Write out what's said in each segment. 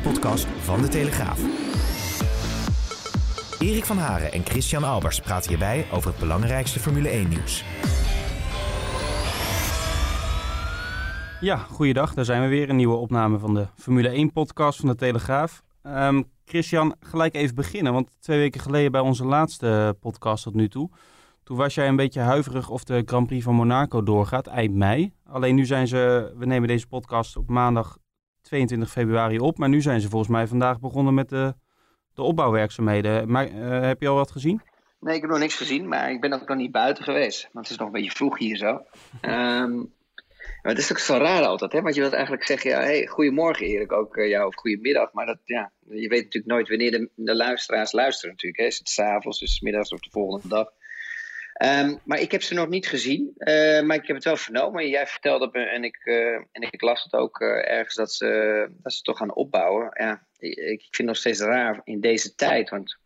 1-podcast van De Telegraaf. Erik van Haren en Christian Albers praten hierbij over het belangrijkste Formule 1-nieuws. Ja, goeiedag. Daar zijn we weer. Een nieuwe opname van de Formule 1-podcast van De Telegraaf. Ehm, Christian, gelijk even beginnen. Want twee weken geleden bij onze laatste podcast tot nu toe... toen was jij een beetje huiverig of de Grand Prix van Monaco doorgaat, eind mei. Alleen nu zijn ze... We nemen deze podcast op maandag 22 februari op. Maar nu zijn ze volgens mij vandaag begonnen met de, de opbouwwerkzaamheden. Maar uh, heb je al wat gezien? Nee, ik heb nog niks gezien, maar ik ben ook nog niet buiten geweest. Want het is nog een beetje vroeg hier zo. Um, maar het is ook zo raar altijd, hè? Want je wilt eigenlijk zeggen, ja, hey, goedemorgen Erik, ook uh, jou, of goedemiddag. Maar dat, ja, je weet natuurlijk nooit wanneer de, de luisteraars luisteren natuurlijk. Hè? Is het s'avonds, is het middags of de volgende dag? Um, maar ik heb ze nog niet gezien, uh, maar ik heb het wel vernomen. Jij vertelde me en ik, uh, en ik las het ook uh, ergens dat ze, dat ze toch gaan opbouwen. Ja, ik, ik vind het nog steeds raar in deze tijd, want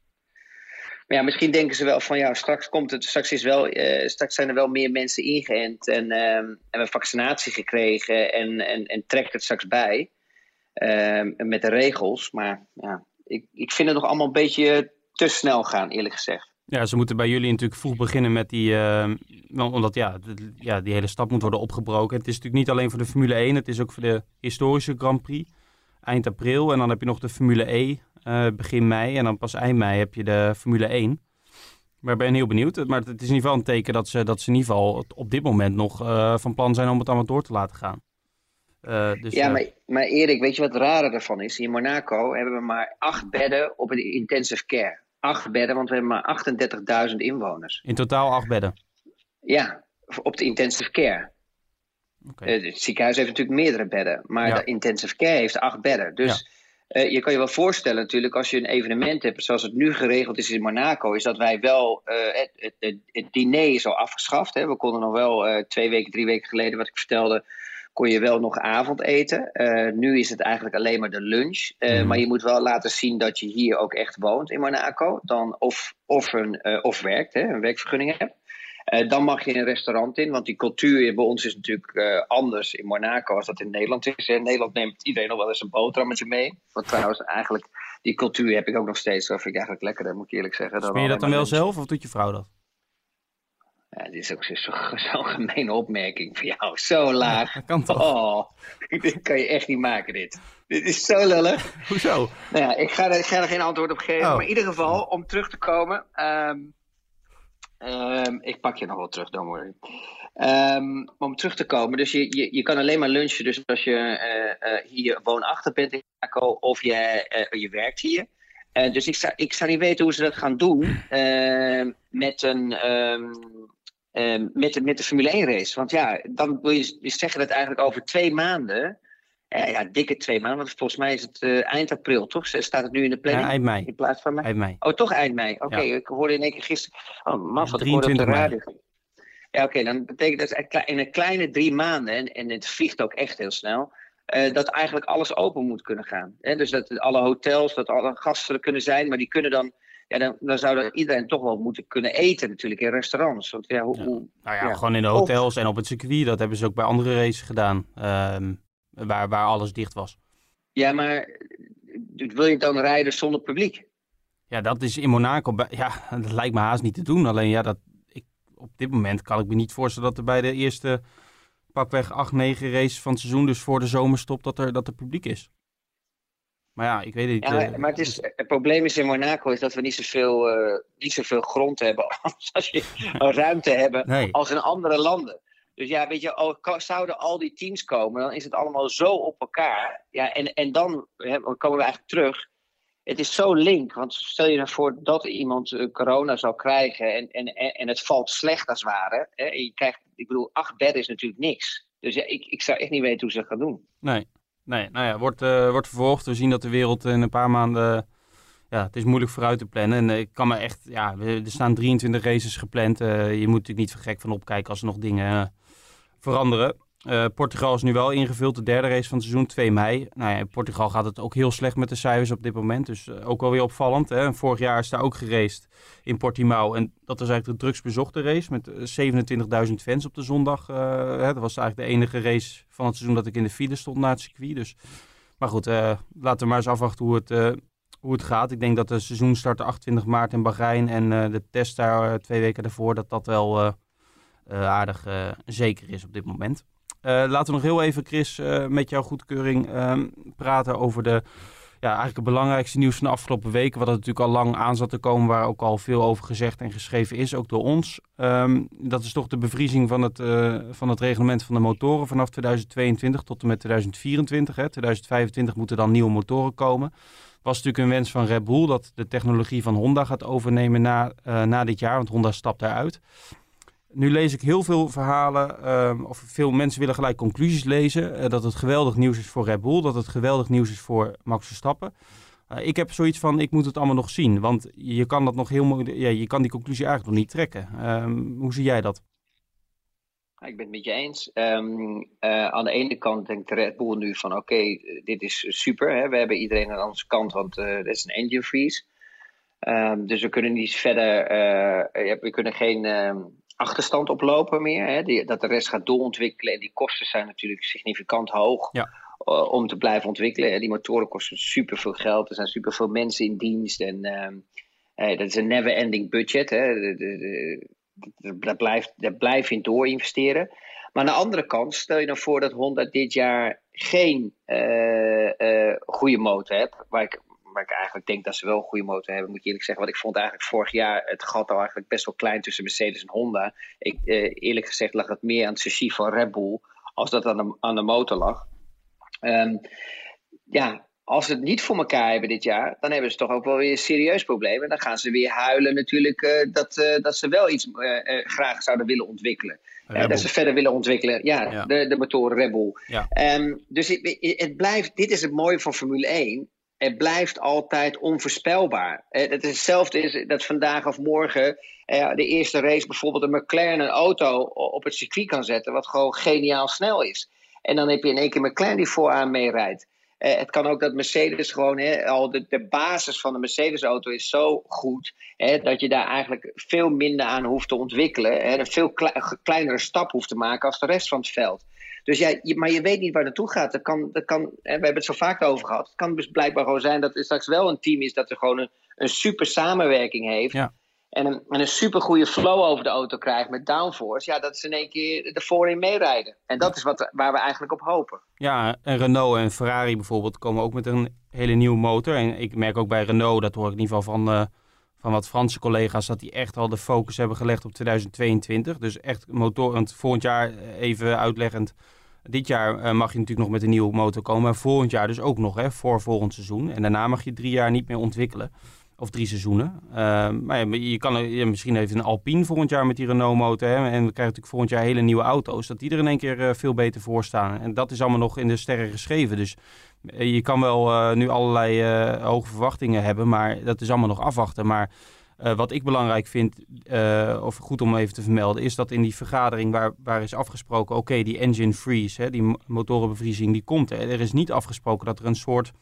maar ja, misschien denken ze wel van ja, straks komt het, straks, is wel, uh, straks zijn er wel meer mensen ingeënt en hebben vaccinatie gekregen en, en, en trekt het straks bij met de regels. Maar ja, ik, ik vind het nog allemaal een beetje te snel gaan, eerlijk gezegd. Ja, ze moeten bij jullie natuurlijk vroeg beginnen met die, ehm, omdat ja, ja, die hele stap moet worden opgebroken. Het is natuurlijk niet alleen voor de Formule 1, het is ook voor de historische Grand Prix eind april. En dan heb je nog de Formule E uh, begin mei. En dan pas eind mei heb je de Formule 1. Maar ik ben heel benieuwd. Maar het is in ieder geval een teken dat ze, dat ze in ieder geval op dit moment nog uh, van plan zijn om het allemaal door te laten gaan. Uh, dus, ja, maar, maar Erik, weet je wat het rare ervan is? In Monaco hebben we maar acht bedden op het intensive care. Acht bedden, want we hebben maar 38.000 inwoners. In totaal acht bedden? Ja, op de intensive care. Okay. het ziekenhuis heeft natuurlijk meerdere bedden, maar ja. de intensive care heeft acht bedden. Dus ja. uh, je kan je wel voorstellen natuurlijk als je een evenement hebt zoals het nu geregeld is in Monaco, is dat wij wel, uh, het, het, het, het, diner is al afgeschaft. Hè. We konden nog wel twee weken, drie weken geleden wat ik vertelde, kon je wel nog avondeten. nu is het eigenlijk alleen maar de lunch. Mm. Maar je moet wel laten zien dat je hier ook echt woont in Monaco. Dan of, of, een, of werkt, hè, een werkvergunning hebt. Uh, dan mag je een restaurant in, want die cultuur bij ons is natuurlijk uh, anders in Monaco als dat in Nederland is. In Nederland neemt iedereen nog wel eens een boterhammetje mee. Want trouwens, eigenlijk, die cultuur heb ik ook nog steeds. Dat vind ik eigenlijk lekkerder, moet ik eerlijk zeggen. Speel je dat dan wel zelf of doet je vrouw dat? Dit is ook zo'n zo, zo gemene opmerking voor jou. Zo laag. Ja, kan toch? Oh, dit kan je echt niet maken, dit. Dit is zo lullig. Hoezo? Nou ja, ik ga, er, ik ga er geen antwoord op geven. Oh. Maar in ieder geval, om terug te komen... Um, Um, ik pak je nog wel terug, don't worry. Um, om terug te komen, dus je, je, je kan alleen maar lunchen dus als je uh, uh, hier woonachtig bent in Monaco of je, uh, je werkt hier. dus ik zou, ik zou niet weten hoe ze dat gaan doen ehm, met, een, um, met, de, met de Formule 1 race. Want ja, dan wil je zeggen dat eigenlijk over twee maanden ja, ja, dikke twee maanden. Want volgens mij is het uh, eind april, toch? Staat het nu in de planning? Ja, eind mei. In plaats van mei? Eind mei. Oh, toch eind mei. Oké, okay, ja. ik hoorde in één keer gisteren... Oh, man, wat ik hoorde op de radio. Ja, oké, okay, dan betekent dat in een kleine drie maanden... en, en het vliegt ook echt heel snel... Uh, dat eigenlijk alles open moet kunnen gaan. Hè? Dus dat alle hotels, dat alle gasten er kunnen zijn... maar die kunnen dan... Ja, dan, dan zou dat iedereen toch wel moeten kunnen eten natuurlijk in restaurants. Want, ja, hoe, ja. Nou ja, ja, gewoon in de hotels of, en op het circuit. Dat hebben ze ook bij andere races gedaan. Um, waar, waar alles dicht was. Ja, maar wil je dan rijden zonder publiek? Ja, dat is in Monaco. Ja, dat lijkt me haast niet te doen. Alleen ja, dat, ik, op dit moment kan ik me niet voorstellen dat er bij de eerste pakweg 8, 9 races van het seizoen, dus voor de zomerstop, dat er, dat er publiek is. Maar ja, ik weet het niet. Ja, maar, maar het, is, het probleem is in Monaco is dat we niet zoveel, uh, niet zoveel grond hebben als je ruimte hebben nee. als in andere landen. Dus ja, weet je, zouden al die teams komen, dan is het allemaal zo op elkaar. Ja, en, en dan hè, komen we eigenlijk terug. Het is zo link, want stel je ervoor nou dat iemand uh, corona zou krijgen en, en, en het valt slecht als het ware. Hè, je krijgt, ik bedoel, acht bedden is natuurlijk niks. Dus ja, ik, ik zou echt niet weten hoe ze dat gaan doen. Nee. Nee, nou ja, wordt, uh, wordt vervolgd. We zien dat de wereld in een paar maanden... Ja, het is moeilijk vooruit te plannen. En ik kan me echt... Ja, er staan 23 races gepland. je moet natuurlijk niet gek van opkijken als er nog dingen veranderen. Uh, Portugal is nu wel ingevuld, de derde race van het seizoen, 2 mei. Nou ja, in Portugal gaat het ook heel slecht met de cijfers op dit moment. Dus uh, ook wel weer opvallend. Hè? Vorig jaar is daar ook geraced in Portimao. En dat was eigenlijk de drugsbezochte race met 27.000 fans op de zondag. Hè? Dat was eigenlijk de enige race van het seizoen dat ik in de file stond naar het circuit. Dus, maar goed, laten we maar eens afwachten hoe het, gaat. Ik denk dat de seizoen start 28 maart in Bahrein. En de test daar twee weken daarvoor, dat dat wel aardig zeker is op dit moment. Uh, laten we nog heel even, Chris, uh, met jouw goedkeuring uh, praten over de, ja, eigenlijk het belangrijkste nieuws van de afgelopen weken. Wat er natuurlijk al lang aan zat te komen, waar ook al veel over gezegd en geschreven is, ook door ons. Um, dat is toch de bevriezing van het, uh, van het reglement van de motoren vanaf 2022 tot en met 2024. Hè. 2025 moeten dan nieuwe motoren komen. Was natuurlijk een wens van Red Bull dat de technologie van Honda gaat overnemen na, na dit jaar, want Honda stapt daaruit. Nu lees ik heel veel verhalen, ehm, of veel mensen willen gelijk conclusies lezen. Uh, dat het geweldig nieuws is voor Red Bull, dat het geweldig nieuws is voor Max Verstappen. Uh, ik heb zoiets van, ik moet het allemaal nog zien. Want je kan dat nog heel ja, je kan die conclusie eigenlijk nog niet trekken. Um, hoe zie jij dat? Ik ben het met je eens. Um, uh, aan de ene kant denkt Red Bull nu van, oké, dit is super. Hè? We hebben iedereen aan onze kant, want het is een engine freeze. dus we kunnen niet verder, we kunnen geen achterstand oplopen meer. Hè? Die, dat de rest gaat doorontwikkelen. En die kosten zijn natuurlijk significant hoog. Ja. Uh, om te blijven ontwikkelen. Die motoren kosten super veel geld. Er zijn super veel mensen in dienst. En uh, dat is een never ending budget. Hè? De, de, de, dat, blijft, dat blijf je in door investeren. Maar aan de andere kant, stel je nou voor dat Honda dit jaar geen uh, goede motor hebt. Waar ik waar ik eigenlijk denk dat ze wel een goede motor hebben, moet ik eerlijk zeggen. Want ik vond eigenlijk vorig jaar het gat al eigenlijk best wel klein tussen Mercedes en Honda. Ik, eh, eerlijk gezegd lag het meer aan het chassis van Red Bull als dat aan de, aan de motor lag. Um, ja, als ze het niet voor elkaar hebben dit jaar, dan hebben ze toch ook wel weer een serieus probleem. En dan gaan ze weer huilen natuurlijk uh, dat, uh, dat ze wel iets uh, graag zouden willen ontwikkelen. dat ze verder willen ontwikkelen. Ja, ja. De, de motoren Rebel. Ja. Um, dus het, het, blijft, dit is het mooie van Formule 1 het blijft altijd onvoorspelbaar. Het is hetzelfde is dat vandaag of morgen eh, de eerste race bijvoorbeeld een McLaren een auto op het circuit kan zetten, wat gewoon geniaal snel is. En dan heb je in één keer McLaren die vooraan meerijdt. Uh, het kan ook dat Mercedes gewoon, hè, al de, de basis van de Mercedes-auto is zo goed, hè, dat je daar eigenlijk veel minder aan hoeft te ontwikkelen. Hè, een veel kleinere stap hoeft te maken als de rest van het veld. Dus ja, je, maar je weet niet waar het naartoe gaat. Dat kan, dat kan, we hebben het zo vaak over gehad. Het kan dus blijkbaar gewoon zijn dat er straks wel een team is dat er gewoon een, een super samenwerking heeft. Ja. En een, en een super goede flow over de auto krijgt met downforce. Ja, dat ze in één keer ervoor in meerijden. En dat is wat, waar we eigenlijk op hopen. Ja, en Renault en Ferrari bijvoorbeeld komen ook met een hele nieuwe motor. En ik merk ook bij Renault, dat hoor ik in ieder geval van... Uh, van wat Franse collega's dat die echt al de focus hebben gelegd op 2022. Dus echt motor, volgend jaar eh, even uitleggend. Dit jaar uh, mag je natuurlijk nog met een nieuwe motor komen. En volgend jaar dus ook nog, hè, voor volgend seizoen. En daarna mag je drie jaar niet meer ontwikkelen. Of drie seizoenen. Uh, maar ja, je kan ja, misschien even een Alpine volgend jaar met die Renault motor. Hè, en we krijgen natuurlijk volgend jaar hele nieuwe auto's. Dat die er in één keer uh, veel beter voor staan. En dat is allemaal nog in de sterren geschreven. Dus je kan wel uh, nu allerlei hoge verwachtingen hebben. Maar dat is allemaal nog afwachten. Maar wat ik belangrijk vind, of goed om even te vermelden, is dat in die vergadering waar, waar is afgesproken, oké, die engine freeze, hè, die motorenbevriezing, die komt. Hè. Er is niet afgesproken dat er een soort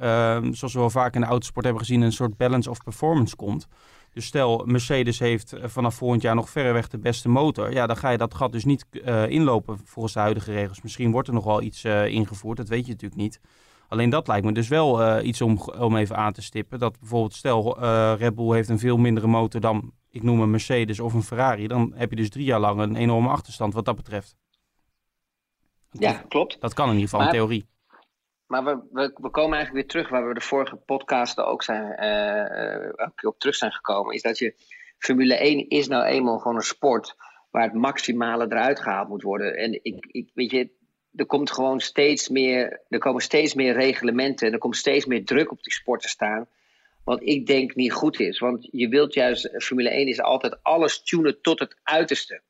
Ehm, zoals we wel vaak in de autosport hebben gezien, een soort balance of performance komt. Dus stel, Mercedes heeft eh, vanaf volgend jaar nog verreweg de beste motor. Ja, dan ga je dat gat dus niet inlopen volgens de huidige regels. Misschien wordt er nog wel iets ingevoerd, dat weet je natuurlijk niet. Alleen dat lijkt me dus wel uh, iets om, om even aan te stippen. Dat bijvoorbeeld, stel, Red Bull heeft een veel mindere motor dan, ik noem een Mercedes of een Ferrari. Dan heb je dus drie jaar lang een enorme achterstand wat dat betreft. Ja, klopt. Dat kan in ieder geval in theorie. Maar we, we, we, komen eigenlijk weer terug waar we de vorige podcasten ook zijn, uh, op terug zijn gekomen. Is dat je Formule 1 is nou eenmaal gewoon een sport waar het maximale eruit gehaald moet worden. En ik, ik weet je, er komt gewoon steeds meer, er komen steeds meer reglementen en er komt steeds meer druk op die sport te staan. Wat ik denk niet goed is. Want je wilt juist, Formule 1 is altijd alles tunen tot het uiterste.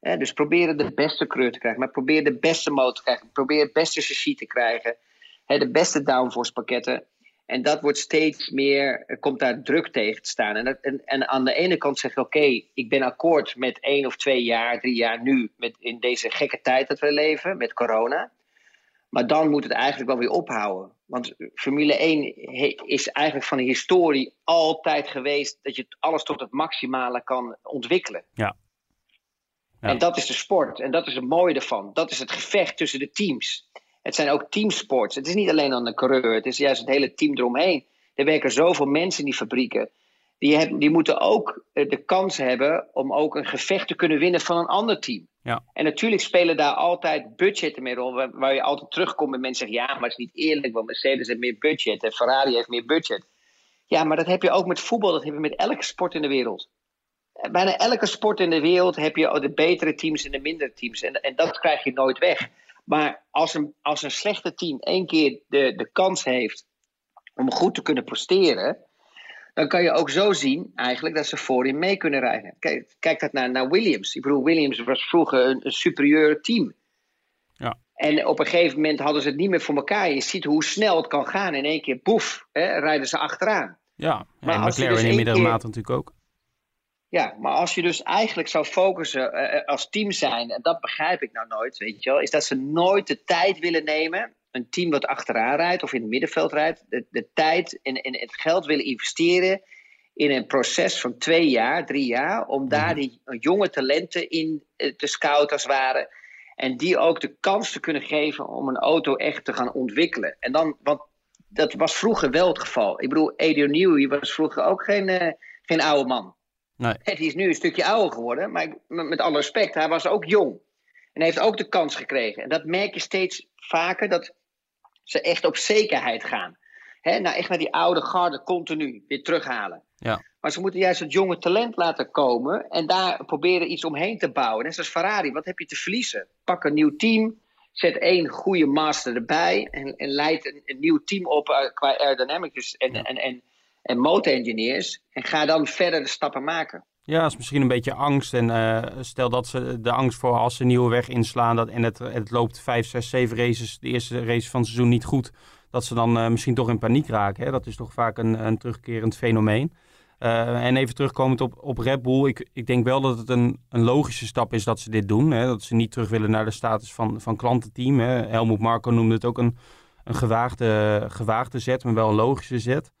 dus probeer de beste kleur te krijgen, maar probeer de beste motor te krijgen, probeer het beste chassis te krijgen de beste downforce pakketten. En dat wordt steeds meer, er komt daar druk tegen te staan. En, en, en aan de ene kant zeg je, oké, ik ben akkoord met één of twee jaar, drie jaar nu, met, in deze gekke tijd dat we leven, met corona. Maar dan moet het eigenlijk wel weer ophouden. Want Formule 1 is eigenlijk van de historie altijd geweest dat je alles tot het maximale kan ontwikkelen. Ja. ja. En dat is de sport. En dat is het mooie ervan. Dat is het gevecht tussen de teams. Het zijn ook teamsports. Het is niet alleen aan de coureur, het is juist het hele team eromheen. Er werken zoveel mensen in die fabrieken. Die, hebben, die moeten ook eh, de kans hebben om ook een gevecht te kunnen winnen van een ander team. Ja. En natuurlijk spelen daar altijd budgetten mee rol, waar, waar je altijd terugkomt met mensen zeggen: ja, maar het is niet eerlijk, want Mercedes heeft meer budget en Ferrari heeft meer budget. Ja, maar dat heb je ook met voetbal, dat heb je met elke sport in de wereld. Bijna elke sport in de wereld heb je de betere teams en de mindere teams. En, en dat krijg je nooit weg. Maar als een, als een slechte team één keer de, de kans heeft om goed te kunnen presteren, dan kan je ook zo zien eigenlijk dat ze voorin mee kunnen rijden. Kijk, kijk dat naar, naar Williams. Ik bedoel, Williams was vroeger een, een superieur team. Ja. En op een gegeven moment hadden ze het niet meer voor elkaar. Je ziet hoe snel het kan gaan. In één keer, boef, hè, rijden ze achteraan. Ja, maar en McLaren dus in keer... mate natuurlijk ook. Ja, maar als je dus eigenlijk zou focussen uh, als team zijn, en dat begrijp ik nou nooit, weet je wel, is dat ze nooit de tijd willen nemen. Een team wat achteraan rijdt of in het middenveld rijdt, de, de tijd en, en het geld willen investeren in een proces van twee jaar, drie jaar, om daar mhm. die jonge talenten in te scouten als het ware. En die ook de kans te kunnen geven om een auto echt te gaan ontwikkelen. En dan, want dat was vroeger wel het geval. Ik bedoel, Edio Newey was vroeger ook geen, uh, geen oude man. Nee. Die is nu een stukje ouder geworden, maar met alle respect, hij was ook jong. En heeft ook de kans gekregen. En dat merk je steeds vaker, dat ze echt op zekerheid gaan. He, nou, echt naar die oude garde continu weer terughalen. Ja. Maar ze moeten juist het jonge talent laten komen en daar proberen iets omheen te bouwen. Net zoals Ferrari, wat heb je te verliezen? Pak een nieuw team, zet één goede master erbij en, en leid een, een nieuw team op uh, qua aerodynamics en, ja. en, en, en motorengineers. En ga dan verder de stappen maken. Ja, is misschien een beetje angst. En uh, stel dat ze de angst voor als ze een nieuwe weg inslaan dat, en het, het loopt 5, 6, 7 races, de eerste race van het seizoen niet goed, dat ze dan uh, misschien toch in paniek raken. Hè? Dat is toch vaak een, een terugkerend fenomeen. Uh, en even terugkomend op, op Red Bull. Ik, ik denk wel dat het een, een logische stap is dat ze dit doen. Hè? Dat ze niet terug willen naar de status van, van klantenteam. Hè? Helmoet Marco noemde het ook een, een gewaagde, gewaagde zet, maar wel een logische zet.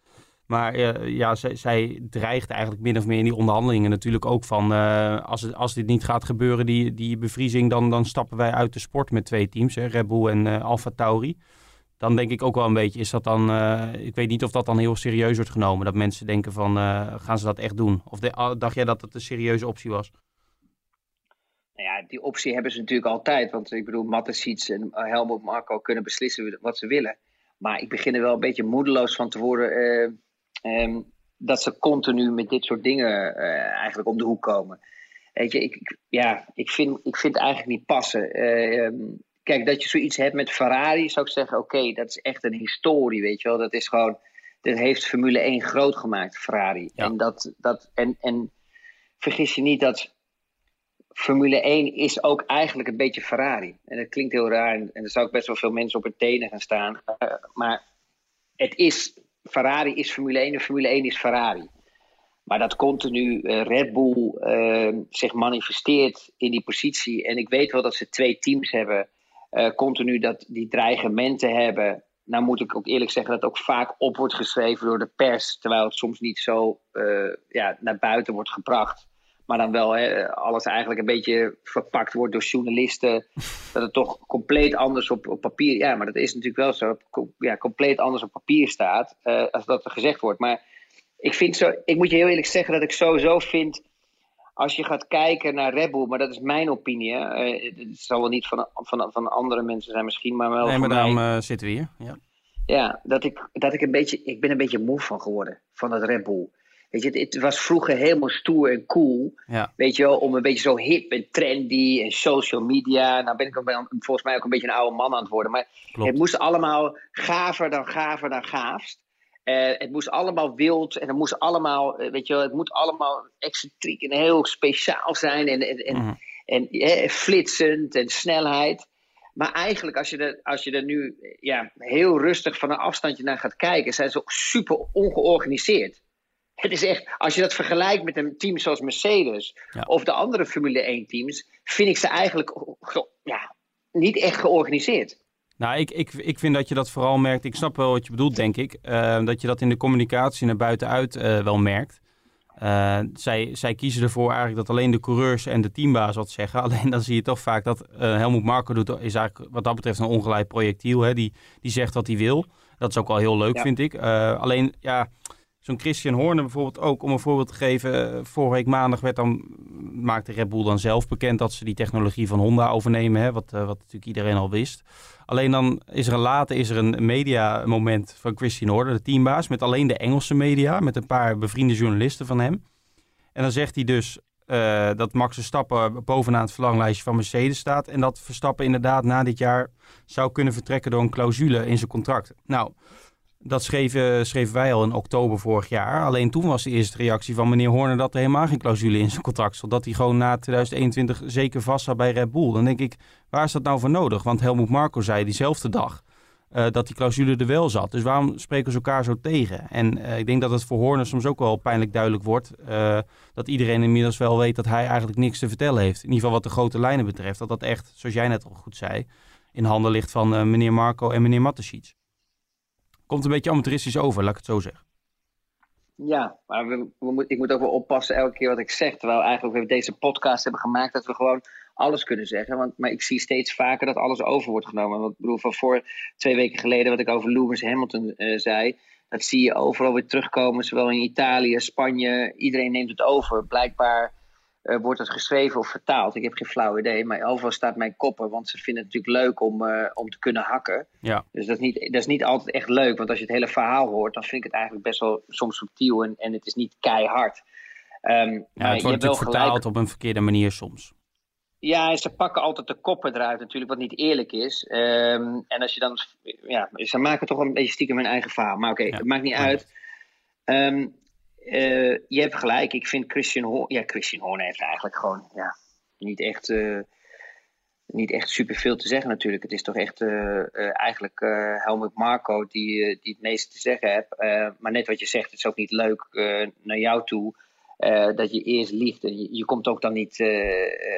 Maar uh, ja, zij, zij, dreigt eigenlijk min of meer in die onderhandelingen natuurlijk ook van... Uh, als, als dit niet gaat gebeuren, die, die bevriezing, dan, dan stappen wij uit de sport met twee teams. Hè, Red Bull en uh, Tauri. Dan denk ik ook wel een beetje, is dat dan... ik weet niet of dat dan heel serieus wordt genomen. Dat mensen denken van, gaan ze dat echt doen? Of de, dacht jij dat het een serieuze optie was? Nou ja, die optie hebben ze natuurlijk altijd. Want ik bedoel, Mattesiets en Helmut Marco kunnen beslissen wat ze willen. Maar ik begin er wel een beetje moedeloos van te worden Um, dat ze continu met dit soort dingen uh, eigenlijk om de hoek komen. Weet je, ik, ik, ja, ik, vind, ik vind het eigenlijk niet passen. Uh, um, kijk, dat je zoiets hebt met Ferrari, zou ik zeggen: oké, okay, dat is echt een historie, weet je wel. Dat is gewoon, dat heeft Formule 1 groot gemaakt, Ferrari. Ja. En, dat, dat, en, en vergis je niet dat Formule 1 is ook eigenlijk een beetje Ferrari. En dat klinkt heel raar en, en er zou ook best wel veel mensen op hun tenen gaan staan. Uh, maar het is Ferrari is Formule 1 en Formule 1 is Ferrari. Maar dat continu uh, Red Bull uh, zich manifesteert in die positie. En ik weet wel dat ze twee teams hebben. Uh, continu dat die dreigementen hebben. Nou moet ik ook eerlijk zeggen dat ook vaak op wordt geschreven door de pers. Terwijl het soms niet zo ja, naar buiten wordt gebracht. Maar dan wel hè, alles eigenlijk een beetje verpakt wordt door journalisten. Dat het toch compleet anders op, op papier. Ja, maar dat is natuurlijk wel zo. Ja, compleet anders op papier staat. Uh, als dat er gezegd wordt. Maar ik vind zo. Ik moet je heel eerlijk zeggen dat ik sowieso vind. Als je gaat kijken naar Red Bull, maar dat is mijn opinie. Uh, het zal wel niet van, van, van andere mensen zijn, misschien, maar wel. Nee, maar daarom uh, zitten we hier. Ja, ja dat, ik, dat ik een beetje. Ik ben een beetje moe van geworden. Van dat Red Bull. Weet je, het, was vroeger helemaal stoer en cool. Ja. Weet je wel, om een beetje zo hip en trendy en social media. Nou ben ik ook, volgens mij ook een beetje een oude man aan het worden. Maar Klopt. het moest allemaal gaver dan gaver dan gaafst. Uh, het moest allemaal wild en het moest allemaal, weet je wel, het moet allemaal excentriek en heel speciaal zijn. En, en, en, Mhm. en eh, flitsend en snelheid. Maar eigenlijk, als je er, als je er nu ja, heel rustig van een afstandje naar gaat kijken, zijn ze super ongeorganiseerd. Het is echt, als je dat vergelijkt met een team zoals Mercedes Ja. of de andere Formule 1 teams, vind ik ze eigenlijk ge- ja, niet echt georganiseerd. Nou, ik, ik, ik vind dat je dat vooral merkt. Ik snap wel wat je bedoelt, denk ik. eh, dat je dat in de communicatie naar buitenuit eh, wel merkt. Eh, zij, zij kiezen ervoor eigenlijk dat alleen de coureurs en de teambaas wat zeggen. Alleen dan zie je toch vaak dat Helmoet Marko doet, is eigenlijk wat dat betreft een ongeleid projectiel. Hè? Die, die zegt wat hij wil. Dat is ook wel heel leuk, Ja. vind ik. Alleen, ja, zo'n Christian Horner bijvoorbeeld ook, om een voorbeeld te geven. eh, vorige week maandag werd dan, maakte Red Bull dan zelf bekend dat ze die technologie van Honda overnemen. Hè? Wat, eh, wat natuurlijk iedereen al wist. Alleen dan is er later is er een media moment van Christian Horner, de teambaas, met alleen de Engelse media, met een paar bevriende journalisten van hem. En dan zegt hij dus eh, dat Max Verstappen bovenaan het verlanglijstje van Mercedes staat en dat Verstappen inderdaad na dit jaar zou kunnen vertrekken door een clausule in zijn contract. Nou, dat schreven, schreven wij al in oktober vorig jaar. Alleen toen was de eerste reactie van meneer Horner dat er helemaal geen clausule in zijn contract stond. Dat hij gewoon na 2021 zeker vast zat bij Red Bull. Dan denk ik, waar is dat nou voor nodig? Want Helmoet Marko zei diezelfde dag eh, dat die clausule er wel zat. Dus waarom spreken ze elkaar zo tegen? En eh, ik denk dat het voor Horner soms ook wel pijnlijk duidelijk wordt. eh, dat iedereen inmiddels wel weet dat hij eigenlijk niks te vertellen heeft. In ieder geval wat de grote lijnen betreft. Dat dat echt, zoals jij net al goed zei, in handen ligt van meneer Marco en meneer Matasic. Komt een beetje amateuristisch over, laat ik het zo zeggen. Ja, maar we, we ik moet ook wel oppassen elke keer wat ik zeg. Terwijl eigenlijk we deze podcast hebben gemaakt dat we gewoon alles kunnen zeggen. Want, maar ik zie steeds vaker dat alles over wordt genomen. Want ik bedoel, van voor twee weken geleden wat ik over Lewis Hamilton eh, zei. Dat zie je overal weer terugkomen. Zowel in Italië, Spanje. Iedereen neemt het over. Blijkbaar eh, wordt het geschreven of vertaald. Ik heb geen flauw idee. Maar overal staat mijn koppen. Want ze vinden het natuurlijk leuk om, eh, om te kunnen hakken. Ja, Dus dat is, niet, dat is niet altijd echt leuk. Want als je het hele verhaal hoort, dan vind ik het eigenlijk best wel soms subtiel en, en het is niet keihard. Ehm, ja maar het wordt natuurlijk vertaald gelijk. op een verkeerde manier soms. Ja, ze pakken altijd de koppen eruit natuurlijk, wat niet eerlijk is. Ehm, en als je dan, ja, ze maken toch een beetje stiekem hun eigen verhaal. Maar oké, Ja, het maakt niet uit. Ehm, eh, je hebt gelijk. Ik vind Christian Horner, ja, Christian Horner heeft eigenlijk gewoon, ja, niet echt, eh, niet echt superveel te zeggen natuurlijk. Het is toch echt eh, eigenlijk Helmut Marco die, die het meeste te zeggen heeft. Maar net wat je zegt, het is ook niet leuk naar jou toe. dat je eerst liegt. En je, je komt ook dan niet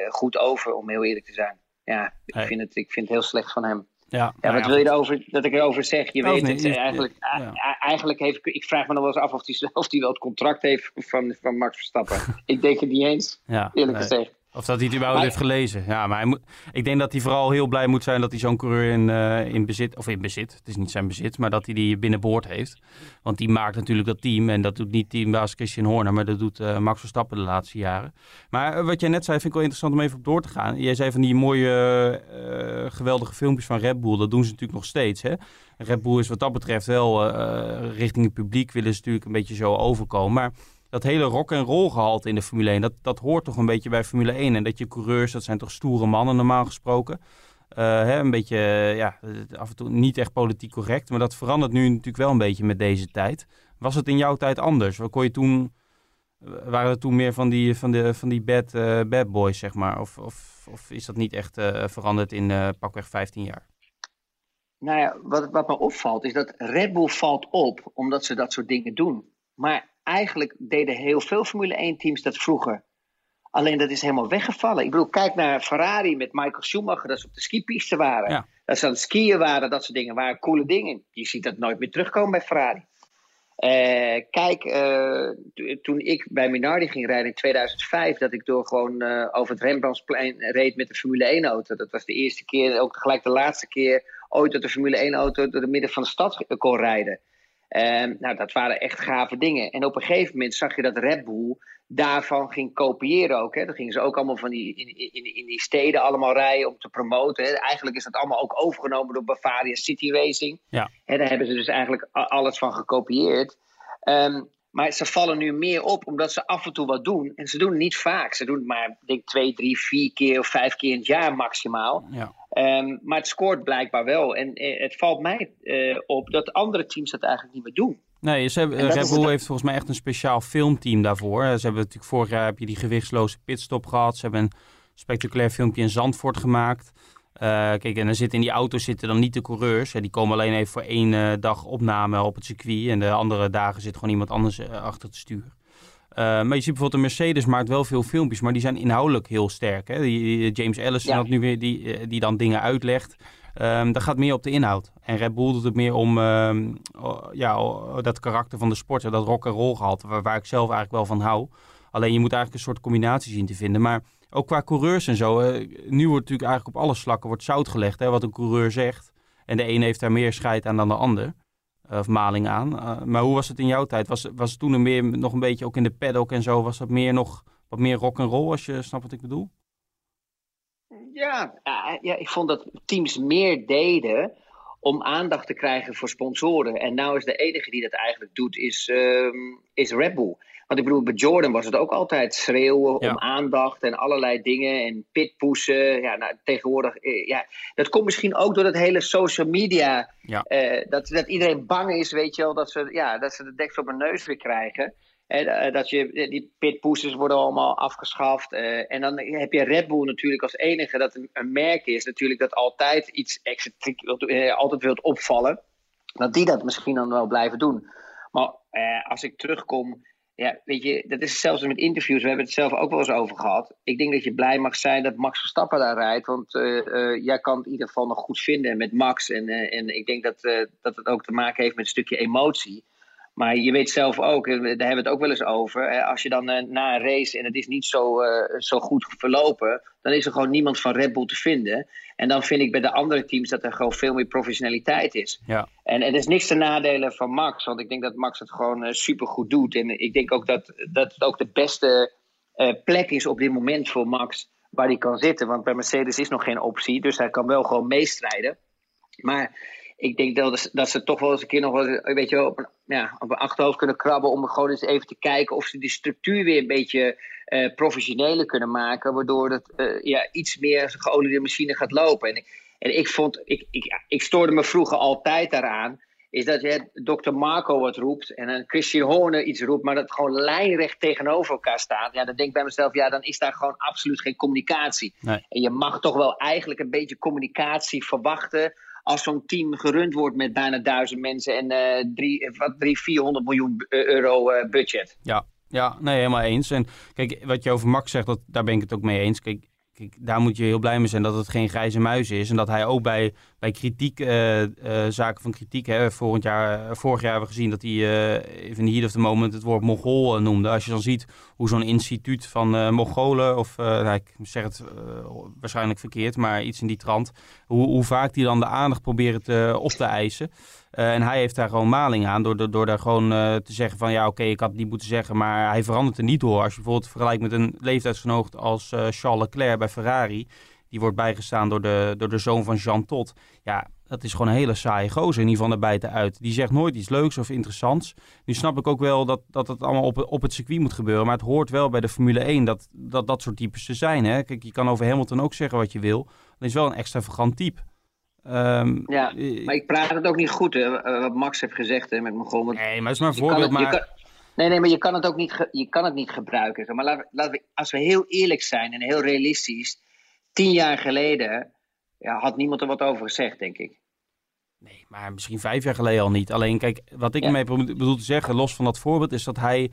goed over, om heel eerlijk te zijn. Ja, ik, vind, het, ik vind het heel slecht van hem. Ja, Ja, nou wat ja, wil je erover, dat ik erover zeg? Je weet het. je- eigenlijk, ja. a- a- eigenlijk heeft, ik vraag me nog wel eens af of hij of die wel het contract heeft van, van Max Verstappen. ik denk het niet eens, Ja, eerlijk nee. gezegd. Of dat hij het überhaupt Maar- heeft gelezen. Ja, maar hij moet, ik denk dat hij vooral heel blij moet zijn dat hij zo'n coureur in, eh, in bezit, of in bezit, het is niet zijn bezit, maar dat hij die binnenboord heeft. Want die maakt natuurlijk dat team en dat doet niet teambaas Christian Horner, maar dat doet eh, Max Verstappen de laatste jaren. Maar eh, wat jij net zei vind ik wel interessant om even op door te gaan. Jij zei van die mooie, geweldige filmpjes van Red Bull, dat doen ze natuurlijk nog steeds. Hè? Red Bull is wat dat betreft wel richting het publiek willen ze natuurlijk een beetje zo overkomen. Maar dat hele rock en roll gehalte in de Formule 1, dat, dat hoort toch een beetje bij Formule 1. En dat je coureurs, dat zijn toch stoere mannen normaal gesproken. Eh, hè, een beetje, eh, ja, af en toe niet echt politiek correct. Maar dat verandert nu natuurlijk wel een beetje met deze tijd. Was het in jouw tijd anders? Kon je toen, eh, waren er toen meer van die, van de, van die bad, eh, bad boys, zeg maar? Of, of, of is dat niet echt veranderd in pakweg 15 jaar? Nou ja, wat, wat me opvalt is dat Red Bull valt op omdat ze dat soort dingen doen. Maar eigenlijk deden heel veel Formule 1 teams dat vroeger. Alleen dat is helemaal weggevallen. Ik bedoel, kijk naar Ferrari met Michael Schumacher, dat ze op de skipiste waren. Ja. Dat ze aan het skiën waren, dat soort dingen waren coole dingen. Je ziet dat nooit meer terugkomen bij Ferrari. Eh, kijk, eh, to- toen ik bij Minardi ging rijden in 2005, dat ik door gewoon eh, over het Rembrandtsplein reed met de Formule 1 auto. Dat was de eerste keer, ook gelijk de laatste keer ooit dat de Formule 1 auto door het midden van de stad kon rijden. Ehm, nou, dat waren echt gave dingen. En op een gegeven moment zag je dat Red Bull daarvan ging kopiëren ook. Hè. Dan gingen ze ook allemaal van die, in, in, in die steden allemaal rijden om te promoten. Hè. Eigenlijk is dat allemaal ook overgenomen door Bavaria City Racing. Ja. En daar hebben ze dus eigenlijk alles van gekopieerd. Ehm, maar ze vallen nu meer op omdat ze af en toe wat doen. En ze doen het niet vaak. Ze doen het maar ik denk twee, drie, vier keer of vijf keer in het jaar maximaal. Ja. Ehm, maar het scoort blijkbaar wel. En eh, het valt mij eh, op dat andere teams dat eigenlijk niet meer doen. Nee, ze hebben, Red Bull heeft volgens mij echt een speciaal filmteam daarvoor. Ze hebben natuurlijk vorig jaar heb je die gewichtsloze pitstop gehad. Ze hebben een spectaculair filmpje in Zandvoort gemaakt. Kijk, en dan zitten in die auto's zitten dan niet de coureurs. die komen alleen even voor één dag opname op het circuit. En de andere dagen zit gewoon iemand anders achter het stuur. maar je ziet bijvoorbeeld een Mercedes maakt wel veel filmpjes, maar die zijn inhoudelijk heel sterk. Hè? Die, James Ellison ja. nu weer, die, die dan dingen uitlegt. Um, dat gaat meer op de inhoud. En Red Bull doet het meer om um, ja, dat karakter van de sport, dat rock en roll gehalte, waar, waar, ik zelf eigenlijk wel van hou. Alleen je moet eigenlijk een soort combinatie zien te vinden. Maar ook qua coureurs en zo. Uh, nu wordt natuurlijk eigenlijk op alle slakken wordt zout gelegd, hè, wat een coureur zegt. En de een heeft daar meer scheid aan dan de ander. Of maling aan. Uh, maar hoe was het in jouw tijd? Was, was het toen meer, nog een beetje ook in de paddock en zo? Was dat meer nog wat meer rock en roll, als je snapt wat ik bedoel? Ja, ja, ik vond dat teams meer deden om aandacht te krijgen voor sponsoren. En nou is de enige die dat eigenlijk doet, is, um, is Red Bull. Want ik bedoel, bij Jordan was het ook altijd schreeuwen om aandacht en allerlei dingen en pitpoesen. Ja, nou, tegenwoordig, eh, ja, dat komt misschien ook door dat hele social media. Ja. Uh, dat, dat iedereen bang is, weet je wel, dat ze, ja, dat ze de deksel op hun neus weer krijgen. Eh, dat je, eh, die pitpushers worden allemaal afgeschaft. Uh, en dan heb je Red Bull natuurlijk als enige dat een, een merk is. Natuurlijk dat altijd iets excentriek, altijd wilt opvallen. Dat die dat misschien dan wel blijven doen. Maar als ik terugkom, ja, weet je, dat is zelfs met interviews. We hebben het zelf ook wel eens over gehad. Ik denk dat je blij mag zijn dat Max Verstappen daar rijdt. Want jij kan het in ieder geval nog goed vinden met Max. En, en ik denk dat, dat het ook te maken heeft met een stukje emotie. Maar je weet zelf ook, daar hebben we het ook wel eens over. Als je dan eh, na een race en het is niet zo, uh, zo goed verlopen, dan is er gewoon niemand van Red Bull te vinden. En dan vind ik bij de andere teams dat er gewoon veel meer professionaliteit is. Ja. En het is niks te nadelen van Max, want ik denk dat Max het gewoon uh, super goed doet. En ik denk ook dat, dat het ook de beste plek is op dit moment voor Max waar hij kan zitten. Want bij Mercedes is nog geen optie, dus hij kan wel gewoon meestrijden. Maar ik denk dat, dat ze toch wel eens een keer nog wel, weet je wel, op een, ja, op een achterhoofd kunnen krabben om gewoon eens even te kijken of ze die structuur weer een beetje uh, professioneler kunnen maken, waardoor het uh, ja, iets meer geoliede machine gaat lopen. En, en ik vond, ik, ik, ik stoorde me vroeger altijd daaraan, is dat je Dr. Marco wat roept en een Christian Horner iets roept, maar dat gewoon lijnrecht tegenover elkaar staat. Ja, dan denk ik bij mezelf, ja, dan is daar gewoon absoluut geen communicatie. Nee. En je mag toch wel eigenlijk een beetje communicatie verwachten als zo'n team gerund wordt met bijna duizend mensen en uh, drie, wat, drie, 400 miljoen eh, euro budget. Ja, ja, nee, helemaal eens. En kijk, wat je over Max zegt, dat, daar ben ik het ook mee eens. Kijk, kijk, daar moet je heel blij mee zijn dat het geen grijze muis is. En dat hij ook bij, bij kritiek, uh, uh, zaken van kritiek, hè, vorig, jaar, vorig jaar hebben we gezien dat hij even in heat of the moment het woord Mongool noemde. Als je dan ziet hoe zo'n instituut van Mongolen, of nou, ik zeg het waarschijnlijk verkeerd, maar iets in die trant, hoe, hoe vaak die dan de aandacht proberen te, op te eisen. En hij heeft daar gewoon maling aan door, door, daar gewoon te zeggen van ja oké, ik had het niet moeten zeggen, maar hij verandert er niet door. Als je bijvoorbeeld vergelijkt met een leeftijdsgenoot als Charles Leclerc bij Ferrari, die wordt bijgestaan door de, door de zoon van Jean Todt. Ja, dat is gewoon een hele saaie gozer in ieder geval naar buiten uit. Die zegt nooit iets leuks of interessants. Nu snap ik ook wel dat, dat het allemaal op, op het circuit moet gebeuren. Maar het hoort wel bij de Formule 1 dat dat, dat soort types te zijn. Hè? Kijk, je kan over Hamilton ook zeggen wat je wil. Dat is wel een extravagant type. Um, ja, eh, maar ik praat het ook niet goed, hè, eh, wat Max heeft gezegd hè, met Mongool. Nee, maar het is maar een voorbeeld. maar... nee, nee, maar je kan het ook niet, je kan het niet gebruiken. Maar laten, laten we, als we heel eerlijk zijn en heel realistisch, tien jaar geleden ja, had niemand er wat over gezegd, denk ik. Nee, maar misschien vijf jaar geleden al niet. Alleen, kijk, wat ik ja. ermee bedoel te zeggen, los van dat voorbeeld, is dat hij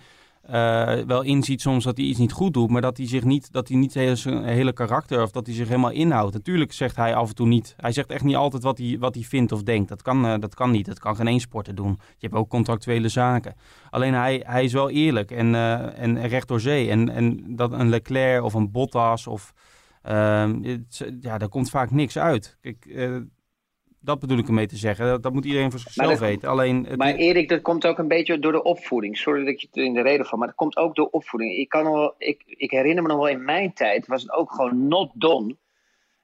uh, wel inziet soms dat hij iets niet goed doet, maar dat hij zich niet, dat hij niet hele, zijn hele karakter of dat hij zich helemaal inhoudt. Natuurlijk zegt hij af en toe niet. Hij zegt echt niet altijd wat hij, wat hij vindt of denkt. Dat kan, uh, dat kan niet. Dat kan geen één sporter doen. Je hebt ook contractuele zaken. Alleen hij, hij is wel eerlijk en, uh, en recht door zee. En, en dat een Leclerc of een Bottas of. Het, ja, daar komt vaak niks uit. Kijk, dat bedoel ik ermee te zeggen. Dat, dat moet iedereen voor zichzelf weten. Alleen het... Maar Erik, dat komt ook een beetje door de opvoeding. Sorry dat je het in de reden van, maar dat komt ook door opvoeding. Ik, kan wel, ik, ik herinner me nog wel in mijn tijd, was het ook gewoon not done.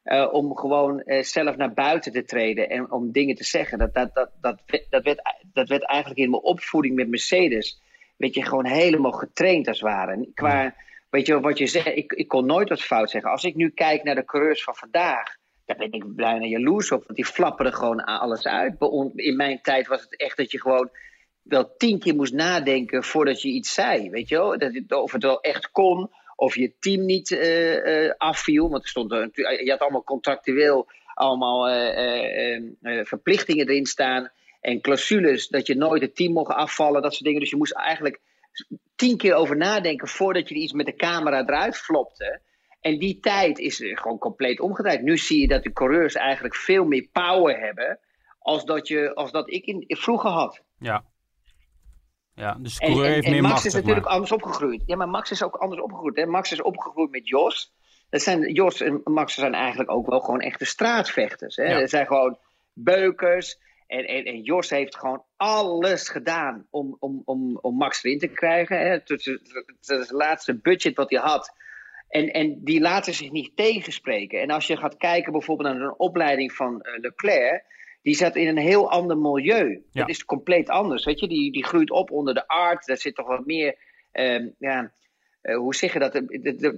Uh, om gewoon uh, zelf naar buiten te treden en om dingen te zeggen. Dat, dat, dat, dat, dat, werd, dat werd eigenlijk in mijn opvoeding met Mercedes. Weet je, gewoon helemaal getraind als het ware. Qua, weet je wat je zegt, ik, ik kon nooit wat fout zeggen. Als ik nu kijk naar de coureurs van vandaag daar ben ik bijna jaloers op. Want die flapperen gewoon alles uit. In mijn tijd was het echt dat je gewoon wel tien keer moest nadenken voordat je iets zei. Weet je wel? Dat het, of het wel echt kon. Of je team niet uh, uh, afviel. Want er stond, je had allemaal contractueel allemaal verplichtingen erin staan. En clausules dat je nooit het team mocht afvallen, dat soort dingen. Dus je moest eigenlijk tien keer over nadenken voordat je iets met de camera eruit flopte. En die tijd is gewoon compleet omgedraaid. Nu zie je dat de coureurs eigenlijk veel meer power hebben als dat, je, als dat ik in, vroeger had. Ja. Ja, dus de coureur heeft meer Max macht, is natuurlijk anders opgegroeid. Ja, maar Max is ook anders opgegroeid. Hè? Max is opgegroeid met Jos. Dat zijn, Jos en Max zijn eigenlijk ook wel gewoon echte straatvechters. Hè? Dat zijn gewoon beukers. En, en, en Jos heeft gewoon alles gedaan om, om, om, om Max erin te krijgen. Hè? Het, is het laatste budget wat hij had. En, en die laten zich niet tegenspreken. En als je gaat kijken bijvoorbeeld naar een opleiding van uh, Leclerc, die zat in een heel ander milieu. Ja. Dat is compleet anders. Weet je, die, die groeit op onder de art. Daar zit toch wat meer. Uh, ja, uh, hoe zeg je dat?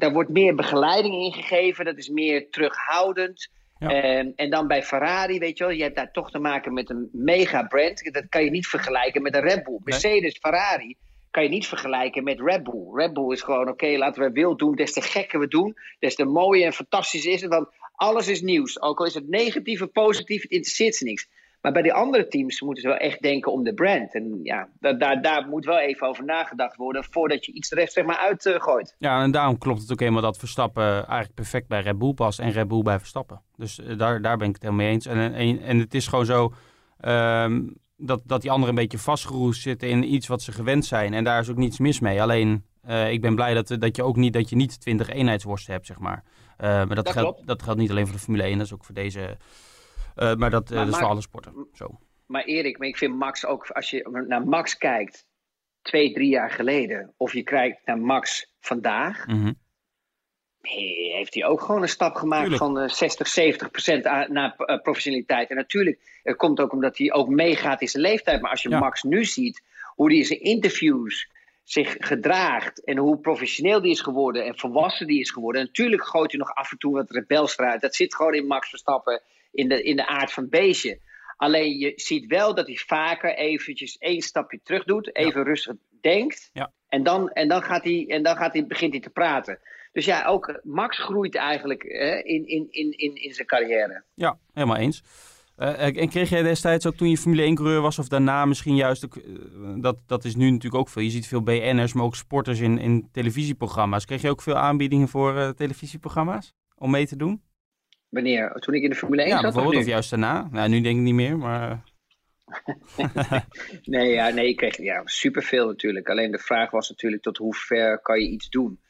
Daar wordt meer begeleiding in gegeven. Dat is meer terughoudend. Ja. En, en dan bij Ferrari, weet je wel, je hebt daar toch te maken met een mega brand. Dat kan je niet vergelijken met een Red Bull. Mercedes, Ferrari kan je niet vergelijken met Red Bull. Red Bull is gewoon, oké, laten we wild doen. Des te gekker we doen, des te mooier en fantastisch is het. Want alles is nieuws. Ook al is het negatief of positief, het interesseert ze niks. Maar bij die andere teams moeten ze wel echt denken om de brand. En ja, daar, daar, daar moet wel even over nagedacht worden voordat je iets er echt zeg maar uitgooit. ja, en daarom klopt het ook helemaal dat Verstappen eigenlijk perfect bij Red Bull past en Red Bull bij Verstappen. Dus uh, daar, daar ben ik het helemaal mee eens. En, en, en het is gewoon zo um, dat, dat die anderen een beetje vastgeroest zitten in iets wat ze gewend zijn. En daar is ook niets mis mee. Alleen, uh, ik ben blij dat, dat je ook niet, dat je niet 20 eenheidsworsten hebt, zeg maar. Uh, maar dat, dat, geldt, dat geldt niet alleen voor de Formule 1, dat is ook voor deze... Uh, maar dat, maar, dat is voor alle sporten. Zo. Maar Erik, maar ik vind Max ook, als je naar Max kijkt, twee, drie jaar geleden, of je kijkt naar Max vandaag, mm -hmm. heeft hij ook gewoon een stap gemaakt Tuurlijk. van uh, 60, 70 procent naar uh, professionaliteit. En natuurlijk, het komt ook omdat hij ook meegaat in zijn leeftijd. Maar als je ja. Max nu ziet, hoe hij in zijn interviews zich gedraagt en hoe professioneel die is geworden en volwassen die is geworden. En natuurlijk gooit hij nog af en toe wat rebels eruit. Dat zit gewoon in Max Verstappen, in de, in de aard van het beestje. Alleen je ziet wel dat hij vaker eventjes één stapje terug doet, even ja. rustig denkt. Ja. En, dan, en, dan, gaat hij, en dan gaat hij, begint hij te praten. Dus ja, ook Max groeit eigenlijk hè, in, in, in, in, in zijn carrière. Ja, helemaal eens. Uh, en kreeg jij destijds ook toen je Formule 1-coureur was, of daarna misschien juist, ook, uh, dat, dat is nu natuurlijk ook veel. Je ziet veel BN'ers, maar ook sporters in, in televisieprogramma's. Kreeg je ook veel aanbiedingen voor uh, televisieprogramma's om mee te doen? Wanneer? Toen ik in de Formule 1 ja, zat? bijvoorbeeld, of, of, juist daarna. Nou, nu denk ik niet meer, maar... nee, ja, nee, ik kreeg ja, superveel natuurlijk. Alleen de vraag was natuurlijk tot hoe ver kan je iets doen?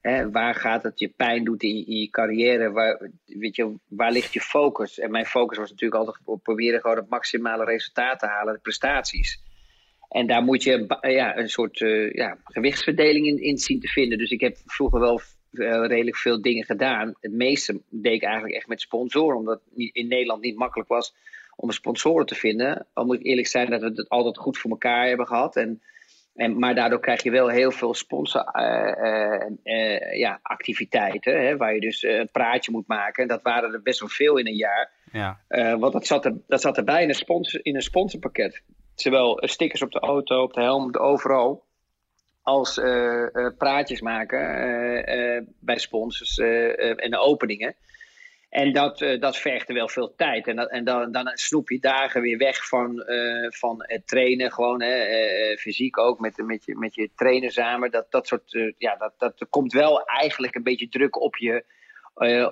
Hè, waar gaat het je pijn doet in, in je carrière? Waar, weet je, waar ligt je focus? En mijn focus was natuurlijk altijd op proberen gewoon het maximale resultaat te halen, de prestaties. En daar moet je ja, een soort uh, ja, gewichtsverdeling in, in zien te vinden. Dus ik heb vroeger wel uh, redelijk veel dingen gedaan. Het meeste deed ik eigenlijk echt met sponsoren, omdat het in Nederland niet makkelijk was om sponsoren te vinden. Al moet ik eerlijk zijn dat we het altijd goed voor elkaar hebben gehad. En en, maar daardoor krijg je wel heel veel sponsoractiviteiten, uh, uh, ja, waar je dus een praatje moet maken. En dat waren er best wel veel in een jaar. Ja. want dat zat, er, dat zat erbij in een, sponsor, in een sponsorpakket. Zowel stickers op de auto, op de helm, overal. Als praatjes maken bij sponsors en openingen. En dat, dat vergde wel veel tijd. En, dat, en dan, dan snoep je dagen weer weg van, van het trainen, gewoon hè, fysiek ook, met, met, je, met je trainer samen. Dat, dat, soort, ja, dat, dat komt wel eigenlijk een beetje druk op je,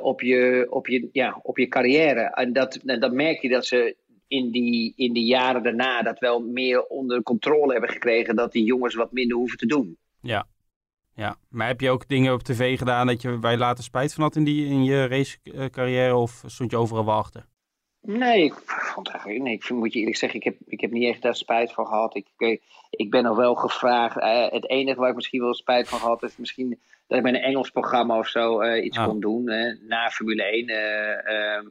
op je, op je, ja, op je carrière. En dat, en dan merk je dat ze in die, in die jaren daarna dat wel meer onder controle hebben gekregen, dat die jongens wat minder hoeven te doen. Ja, ja, maar heb je ook dingen op tv gedaan dat je, waar je later spijt van had in, die, in je racecarrière of stond je overal wel achter? Nee, ik vond eigenlijk, nee, ik moet je eerlijk zeggen, ik heb, ik heb niet echt daar spijt van gehad. Ik, ik, ik ben nog wel gevraagd. Uh, het enige waar ik misschien wel spijt van gehad is misschien dat ik bij een Engels programma of zo uh, iets oh. kon doen uh, na Formule 1.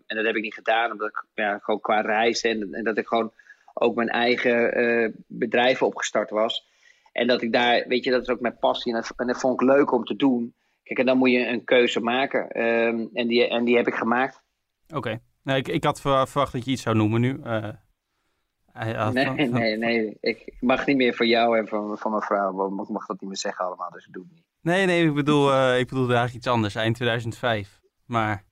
en dat heb ik niet gedaan, omdat ik ja, gewoon qua reizen en, en dat ik gewoon ook mijn eigen bedrijf opgestart was. En dat ik daar, weet je, dat is ook mijn passie. En dat, en dat vond ik leuk om te doen. Kijk, en dan moet je een keuze maken. Um, en, die, en die heb ik gemaakt. Oké. Okay. Nee, ik, ik had verwacht dat je iets zou noemen nu. Uh, nee, van, nee, nee. Ik mag niet meer voor jou en van, van mijn vrouw. Ik mag dat niet meer zeggen allemaal, dus ik doe het niet. Nee, nee, ik bedoel, uh, ik bedoelde eigenlijk iets anders. Eind 2005. Maar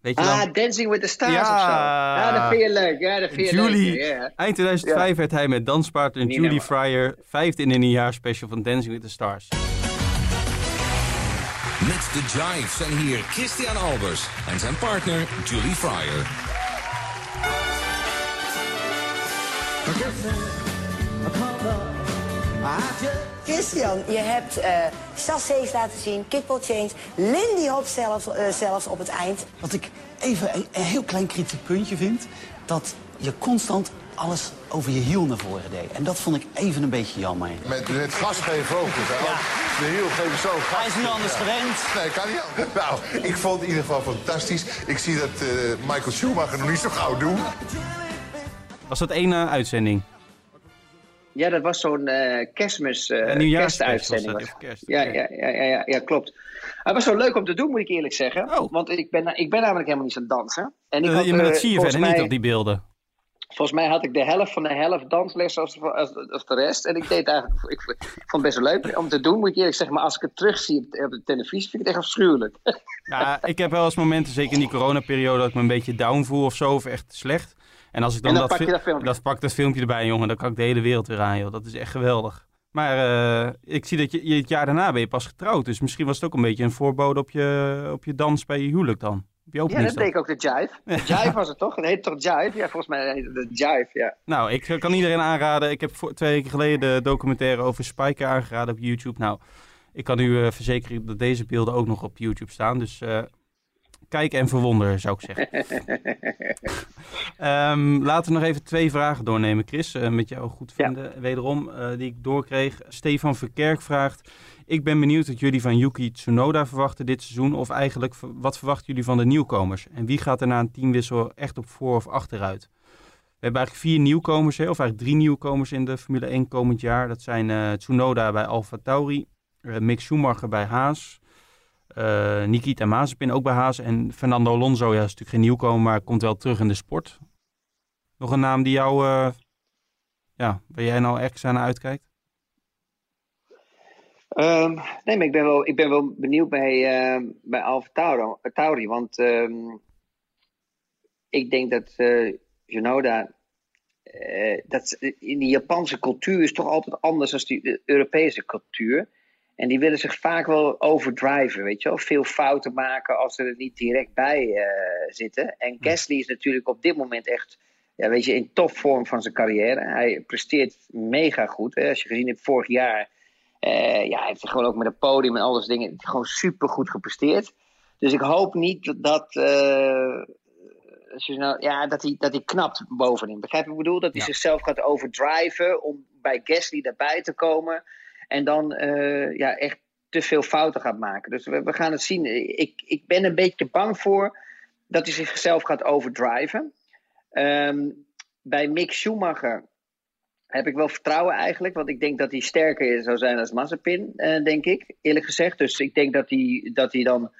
Weet je Ah, dan? Dancing with the Stars Ja. of zo. Ja, dat vind je leuk. Ja, dat vind je Julie. leuk. Ja. Eind 2005 werd hij met danspartner Niet Julie. Fryer vijfde in een nieuwjaarsspecial van Dancing with the Stars. Met de Jive zijn hier Christian Albers en zijn partner Julie Fryer. Christian, je hebt eh chassés laten zien, kickball change, Lindy Hop zelfs, eh, zelfs op het eind. Wat ik even een, een heel klein kritiek puntje vind... dat je constant alles over je hiel naar voren deed. En dat vond ik even een beetje jammer. Met, met gas geven ook. Dus, hè. De hiel geven zo gas. Hij is niet anders gewend. Nee, kan niet. Nou, ik vond het in ieder geval fantastisch. Ik zie dat eh, Michael Schumacher nog niet zo gauw doen. Was dat één uitzending? Ja, dat was zo'n eh kerstmis, eh was kerstuitzending. dat, kerst, Ja, ja, ja, ja, ja, klopt. Het was zo leuk om te doen, moet ik eerlijk zeggen. Oh. Want ik ben, ik ben namelijk helemaal niet zo'n danser. En ik Eh, had, maar dat zie je verder niet op die beelden. Volgens mij had ik de helft van de helft dansles als, als, als de rest. En ik deed eigenlijk, ik, vond het best wel leuk om te doen, moet ik eerlijk zeggen. Maar als ik het terugzie op, op de televisie, vind ik het echt afschuwelijk. Ja, ik heb wel eens momenten, zeker in die coronaperiode, dat ik me een beetje down voel of zo, of echt slecht. En als ik dan, dat, pak je dat filmpje. dat pak dat filmpje erbij, jongen, dan kan ik de hele wereld weer aan, joh. Dat is echt geweldig. Maar eh, ik zie dat je, je het jaar daarna ben je pas getrouwd. Dus misschien was het ook een beetje een voorbode op je, op je dans bij je huwelijk dan. Ja, dat deed ik ook de Jive. De Jive was het toch? Het heet toch Jive? Ja, volgens mij heet het de Jive, ja. Nou, ik kan iedereen aanraden. Ik heb voor, twee weken geleden de documentaire over Spiker aangeraden op YouTube. Nou, ik kan u eh, verzekeren dat deze beelden ook nog op YouTube staan. Dus eh, kijk en verwonder, zou ik zeggen. Ehm, laten we nog even twee vragen doornemen, Chris. eh, met jou goed Ja. vinden, wederom, eh, die ik doorkreeg. Stefan Verkerk vraagt... Ik ben benieuwd wat jullie van Yuki Tsunoda verwachten dit seizoen. Of eigenlijk, wat verwachten jullie van de nieuwkomers? En wie gaat er na een teamwissel echt op voor- of achteruit? We hebben eigenlijk vier nieuwkomers, hè, of eigenlijk drie nieuwkomers in de Formule 1 komend jaar. Dat zijn eh, Tsunoda bij Alfa Tauri, Mick Schumacher bij Haas, eh, Nikita Mazepin ook bij Haas en Fernando Alonso. Ja, is natuurlijk geen nieuwkomer, maar komt wel terug in de sport. Nog een naam die jou, eh, ja, waar jij nou extra naar uitkijkt? Ehm, nee, maar ik ben wel, ik ben wel benieuwd bij, ehm bij Alfa Tauro- Tauri. Want ehm, ik denk dat eh Junoda. eh, dat, in die Japanse cultuur is toch altijd anders dan die Europese cultuur. En die willen zich vaak wel overdriven, weet je wel. Veel fouten maken als ze er niet direct bij eh, zitten. En Gasly is natuurlijk op dit moment echt, ja, weet je, in topvorm van zijn carrière. Hij presteert mega goed. Hè. Als je gezien hebt vorig jaar, eh, ja, hij heeft gewoon ook met het podium en al dat soort dingen gewoon super goed gepresteerd. Dus ik hoop niet dat, nou, ja, dat, hij, dat hij knapt bovenin. Begrijp je wat ik bedoel? Dat hij Ja. zichzelf gaat overdriven om bij Gasly daarbij te komen. En dan eh, ja, echt te veel fouten gaat maken. Dus we, gaan het zien. Ik, ik ben een beetje bang voor dat hij zichzelf gaat overdriven. Ehm, bij Mick Schumacher heb ik wel vertrouwen eigenlijk. Want ik denk dat hij sterker zou zijn als Mazepin, eh, denk ik, eerlijk gezegd. Dus ik denk dat hij, dat hij dan,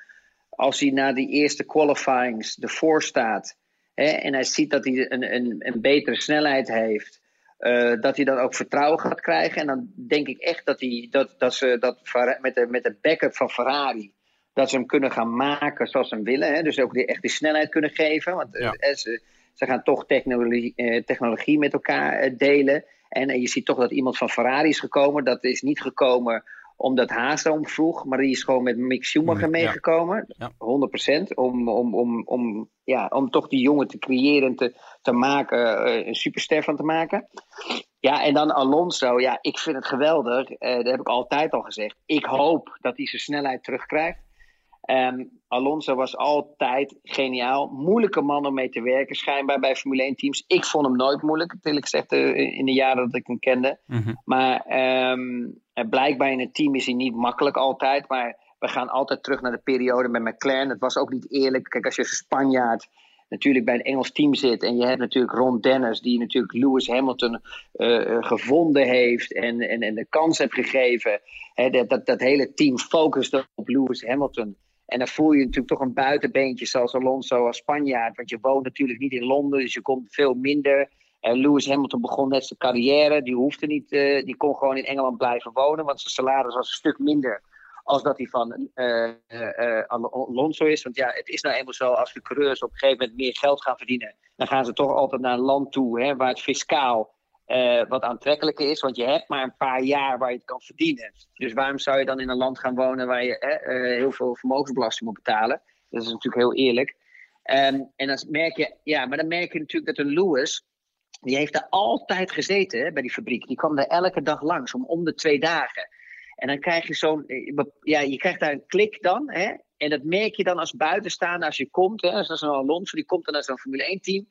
als hij na die eerste qualifyings ervoor staat... Hè, en hij ziet dat hij een, een, een betere snelheid heeft... eh, dat hij dan ook vertrouwen gaat krijgen. En dan denk ik echt dat, hij, dat, dat ze dat met de, met de backup van Ferrari... dat ze hem kunnen gaan maken zoals ze hem willen. Hè? Dus ook die, echt die snelheid kunnen geven. Want eh, Ja. eh, ze, ze gaan toch technologie, eh, technologie met elkaar eh, delen. En je ziet toch dat iemand van Ferrari is gekomen. Dat is niet gekomen omdat Haas erom vroeg, maar die is gewoon met Mick Schumacher ja. meegekomen. Ja. 100%. Om, om, om, om, ja, om toch die jongen te creëren en te, te maken, eh, een superster van te maken. Ja, en dan Alonso. Ja, ik vind het geweldig. Eh, dat heb ik altijd al gezegd. Ik hoop dat hij zijn snelheid terugkrijgt. Alonso was altijd geniaal. Moeilijke man om mee te werken, schijnbaar bij Formule 1 teams. Ik vond hem nooit moeilijk, eerlijk gezegd, eh, in de jaren dat ik hem kende. Mhm. Maar ehm, eh, blijkbaar in het team is hij niet makkelijk altijd. Maar we gaan altijd terug naar de periode met McLaren. Het was ook niet eerlijk. Kijk, als je als Spanjaard natuurlijk bij een Engels team zit. En je hebt natuurlijk Ron Dennis, die natuurlijk Lewis Hamilton eh, gevonden heeft. En, en, en de kans heeft gegeven. Hè, dat, dat, dat hele team focuste op Lewis Hamilton. En dan voel je natuurlijk toch een buitenbeentje zoals Alonso als Spanjaard. Want je woont natuurlijk niet in Londen, dus je komt veel minder. En Lewis Hamilton begon net zijn carrière. Die hoefde niet, eh, die kon gewoon in Engeland blijven wonen, want zijn salaris was een stuk minder als dat die van eh, eh, Alonso is. Want ja, het is nou eenmaal zo, als de coureurs op een gegeven moment meer geld gaan verdienen, dan gaan ze toch altijd naar een land toe hè, waar het fiscaal eh, wat aantrekkelijker is. Want je hebt maar een paar jaar waar je het kan verdienen. Dus waarom zou je dan in een land gaan wonen waar je eh, heel veel vermogensbelasting moet betalen? Dat is natuurlijk heel eerlijk. Ehm, en dan merk je, ja, maar dan merk je natuurlijk dat een Lewis, die heeft daar altijd gezeten hè, bij die fabriek. Die kwam daar elke dag langs, om, om de twee dagen. En dan krijg je zo'n, eh, ja, je krijgt daar een klik dan. Hè? En dat merk je dan als buitenstaander als je komt. Hè? Zoals een Alonso, die komt dan naar zo'n Formule 1 team.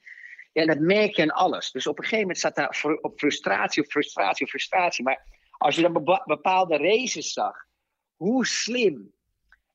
Ja, dat merk je aan alles. Dus op een gegeven moment staat daar fr- op frustratie, op frustratie, op frustratie. Maar als je dan bepa- bepaalde races zag, hoe slim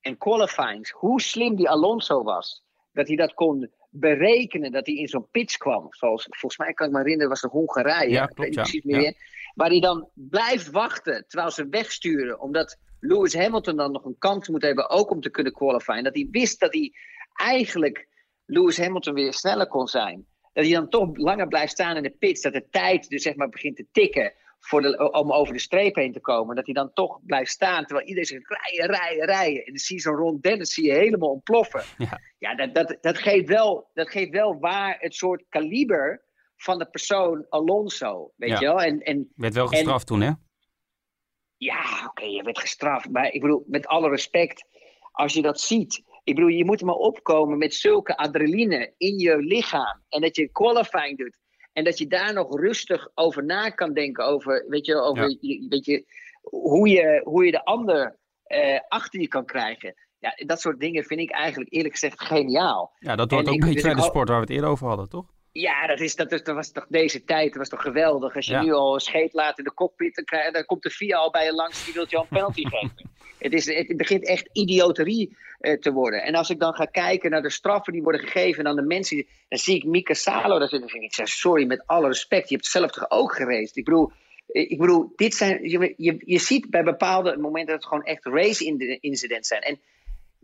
en qualifyings, hoe slim die Alonso was. Dat hij dat kon berekenen, dat hij in zo'n pitch kwam. Zoals, volgens mij kan ik me herinneren, was de Hongarije. Ja, ik weet klopt, niet ja. meer. Ja. Waar hij dan blijft wachten, terwijl ze wegsturen. Omdat Lewis Hamilton dan nog een kans moet hebben, ook om te kunnen qualifyen. Dat hij wist dat hij eigenlijk Lewis Hamilton weer sneller kon zijn. Dat hij dan toch langer blijft staan in de pits. Dat de tijd dus zeg maar begint te tikken voor de, om over de streep heen te komen. Dat hij dan toch blijft staan terwijl iedereen zegt rijden, rijden, rijden. En dan zie je zo'n Ron Dennis zie je helemaal ontploffen. Ja. Ja, dat, dat, dat, geeft wel, dat geeft wel waar het soort kaliber van de persoon Alonso. Weet Ja. je wel? En, en Werd wel gestraft toen, hè? ja, oké, je werd gestraft. Maar ik bedoel, met alle respect, als je dat ziet. Ik bedoel, je moet maar opkomen met zulke adrenaline in je lichaam. En dat je qualifying doet. En dat je daar nog rustig over na kan denken. Over, weet je, over Ja. weet je, hoe, je, hoe je de ander eh, achter je kan krijgen. Ja, dat soort dingen vind ik eigenlijk eerlijk gezegd geniaal. Ja, dat hoort En ook een beetje dus bij ik de sport waar we het eerder over hadden, toch? Ja, dat, is, dat, is, dat was toch deze tijd, dat was toch geweldig. Als je Ja. nu al een scheet laat in de cockpit, dan, krijg, dan komt de VIA al bij je langs, die wil je al een penalty geven. Het, is, het begint echt idioterie eh, te worden. En als ik dan ga kijken naar de straffen die worden gegeven aan de mensen, dan zie ik Mika Salo daar zitten. Ik zeg, sorry, met alle respect, je hebt zelf toch ook geraced? Ik bedoel, eh, ik bedoel dit zijn, je, je, je ziet bij bepaalde momenten dat het gewoon echt race-incidents zijn. En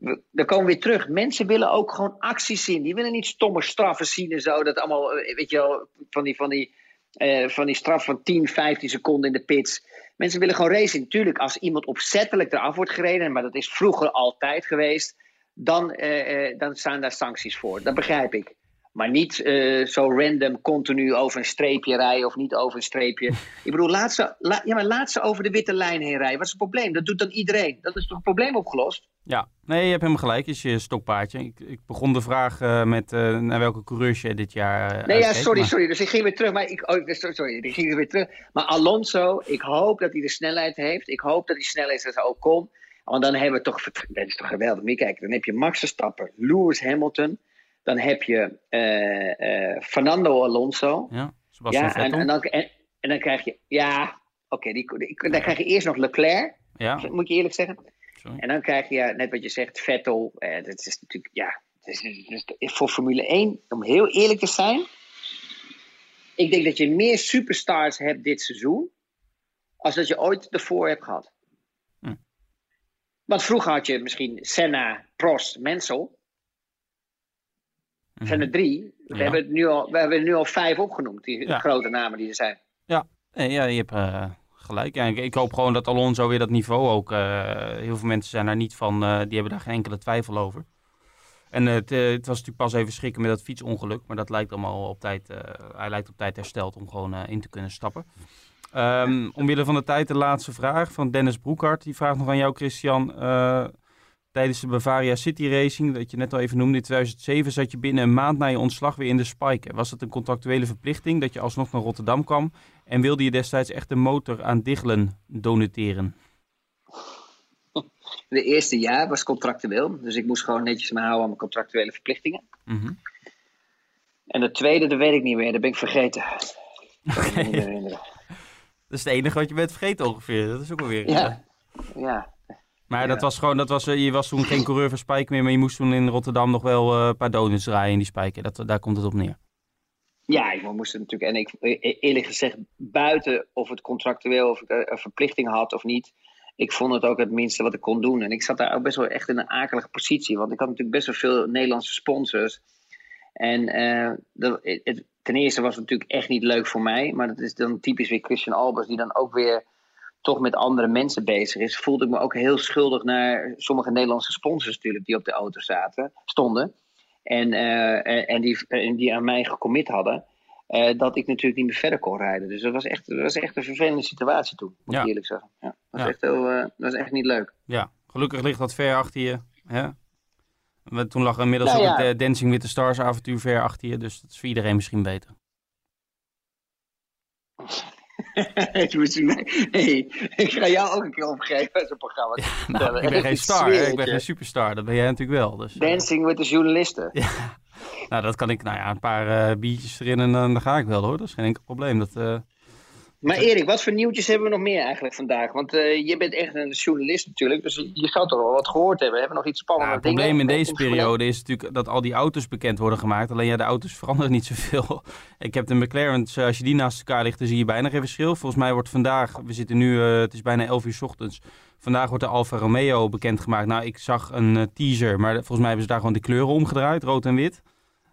we- we weer terug. Mensen willen ook gewoon acties zien. Die willen niet stomme straffen zien en zo. Dat allemaal, eh, weet je wel, van die, van die, eh, van die straf van 10, 15 seconden in de pits. Mensen willen gewoon racen. Natuurlijk, als iemand opzettelijk eraf wordt gereden, maar dat is vroeger altijd geweest, dan, eh, dan staan daar sancties voor. Dat begrijp ik. Maar niet eh, zo random continu over een streepje rijden of niet over een streepje. Ik bedoel, laat ze, la- ja, maar laat ze over de witte lijn heen rijden. Wat is het probleem? Dat doet dan iedereen. Dat is toch het probleem opgelost? Ja, nee, je hebt helemaal gelijk, is je stokpaardje. Ik, ik begon de vraag eh, met eh, naar welke coureurs je dit jaar Nee, ja, sorry, maar- sorry. Dus ik ging weer terug. Maar ik, oh, sorry, ik ging weer terug. Maar Alonso, ik hoop dat hij de snelheid heeft. Ik hoop dat hij sneller is dan Ocon. Want dan hebben we toch... Dat is toch geweldig. Je kijken, dan heb je Max Verstappen, Lewis Hamilton. Dan heb je eh, eh, Fernando Alonso. Ja, Sebastian Ja, en, Vettel. en, dan, en, en dan krijg je... Ja, oké. die- dan krijg je eerst nog Leclerc. ja, Moet je eerlijk zeggen. sorry. En dan krijg je, net wat je zegt, Vettel. Eh, dat is natuurlijk, ja, voor Formule 1, om heel eerlijk te zijn. Ik denk dat je meer superstars hebt dit seizoen. als dat je ooit ervoor hebt gehad. Hm. Want vroeger had je misschien Senna, Prost, Mansell. Dat zijn er drie. We, Mhm. Ja. hebben nu al, we hebben er nu al vijf opgenoemd, die Ja. grote namen die er zijn. Ja, ja je hebt eh, gelijk. Ja, ik, ik hoop gewoon dat Alonso weer dat niveau ook... eh, heel veel mensen zijn daar niet van, eh, die hebben daar geen enkele twijfel over. En het, het was natuurlijk pas even schrikken met dat fietsongeluk. Maar dat lijkt allemaal op tijd, hij lijkt op tijd hersteld om gewoon in te kunnen stappen. Ehm, omwille van de tijd de laatste vraag van Dennis Broekhart. Die vraagt nog aan jou, Christian. Tijdens de Bavaria City Racing, dat je net al even noemde, in 2007 zat je binnen een maand na je ontslag weer in de Spike. Was het een contractuele verplichting dat je alsnog naar Rotterdam kwam? En wilde je destijds echt de motor aan Diggelen donateren? De eerste jaar was contractueel. Dus ik moest gewoon netjes me houden aan mijn contractuele verplichtingen. Mhm. En de tweede, dat weet ik niet meer. Dat ben ik vergeten. Dat ik niet meer. Dat is het enige wat je bent vergeten ongeveer. Dat is ook alweer. Ja, ja. Maar Ja. dat was gewoon, dat was, eh, je was toen geen coureur van Spike meer, maar je moest toen in Rotterdam nog wel eh, een paar donuts draaien in die Spike. Dat, daar komt het op neer. Ja, ik moest het natuurlijk. En ik, e- eerlijk gezegd, buiten of het contractueel of ik eh, een verplichting had of niet. Ik vond het ook het minste wat ik kon doen. En ik zat daar ook best wel echt in een akelige positie. Want ik had natuurlijk best wel veel Nederlandse sponsors. En dat, het, ten eerste was het natuurlijk echt niet leuk voor mij. Maar dat is dan typisch weer Christian Albers, die dan ook weer toch met andere mensen bezig is, voelde ik me ook heel schuldig naar sommige Nederlandse sponsors natuurlijk die op de auto zaten, stonden. En, eh, en, die, en die aan mij gecommit hadden. eh, dat ik natuurlijk niet meer verder kon rijden. Dus dat was echt, dat was echt een vervelende situatie toen, moet Ja. ik eerlijk zeggen. Ja, dat, was Ja. echt heel, eh, dat was echt niet leuk. Ja, gelukkig ligt dat ver achter je. Hè? We- Toen lag inmiddels Nou ook het Dancing with the Stars avontuur ver achter je. Dus dat is voor iedereen misschien beter. Hey, ik ga jou ook een keer opgeven als een programma. Nou, ik ben geen star, ik ben geen superstar. Dat ben jij natuurlijk wel. Dus, eh, Dancing with the journalisten. nou, dat kan ik, nou ja, een paar eh, biertjes erin en dan dan ga ik wel hoor. Dat is geen enkel probleem. Dat, eh, Maar Erik, wat voor nieuwtjes hebben we nog meer eigenlijk vandaag? Want eh, je bent echt een journalist natuurlijk, dus je zou toch wel wat gehoord hebben. Hebben we nog iets Ja, spannends? het probleem in deze periode is natuurlijk dat al die auto's bekend worden gemaakt. Alleen ja, de auto's veranderen niet zoveel. Ik heb de McLaren's, eh, als je die naast elkaar ligt, dan zie je bijna geen verschil. Volgens mij wordt vandaag, we zitten nu, eh, het is bijna 11 uur 's ochtends. Vandaag wordt de Alfa Romeo bekendgemaakt. Nou, ik zag een teaser, maar volgens mij hebben ze daar gewoon de kleuren omgedraaid, rood en wit.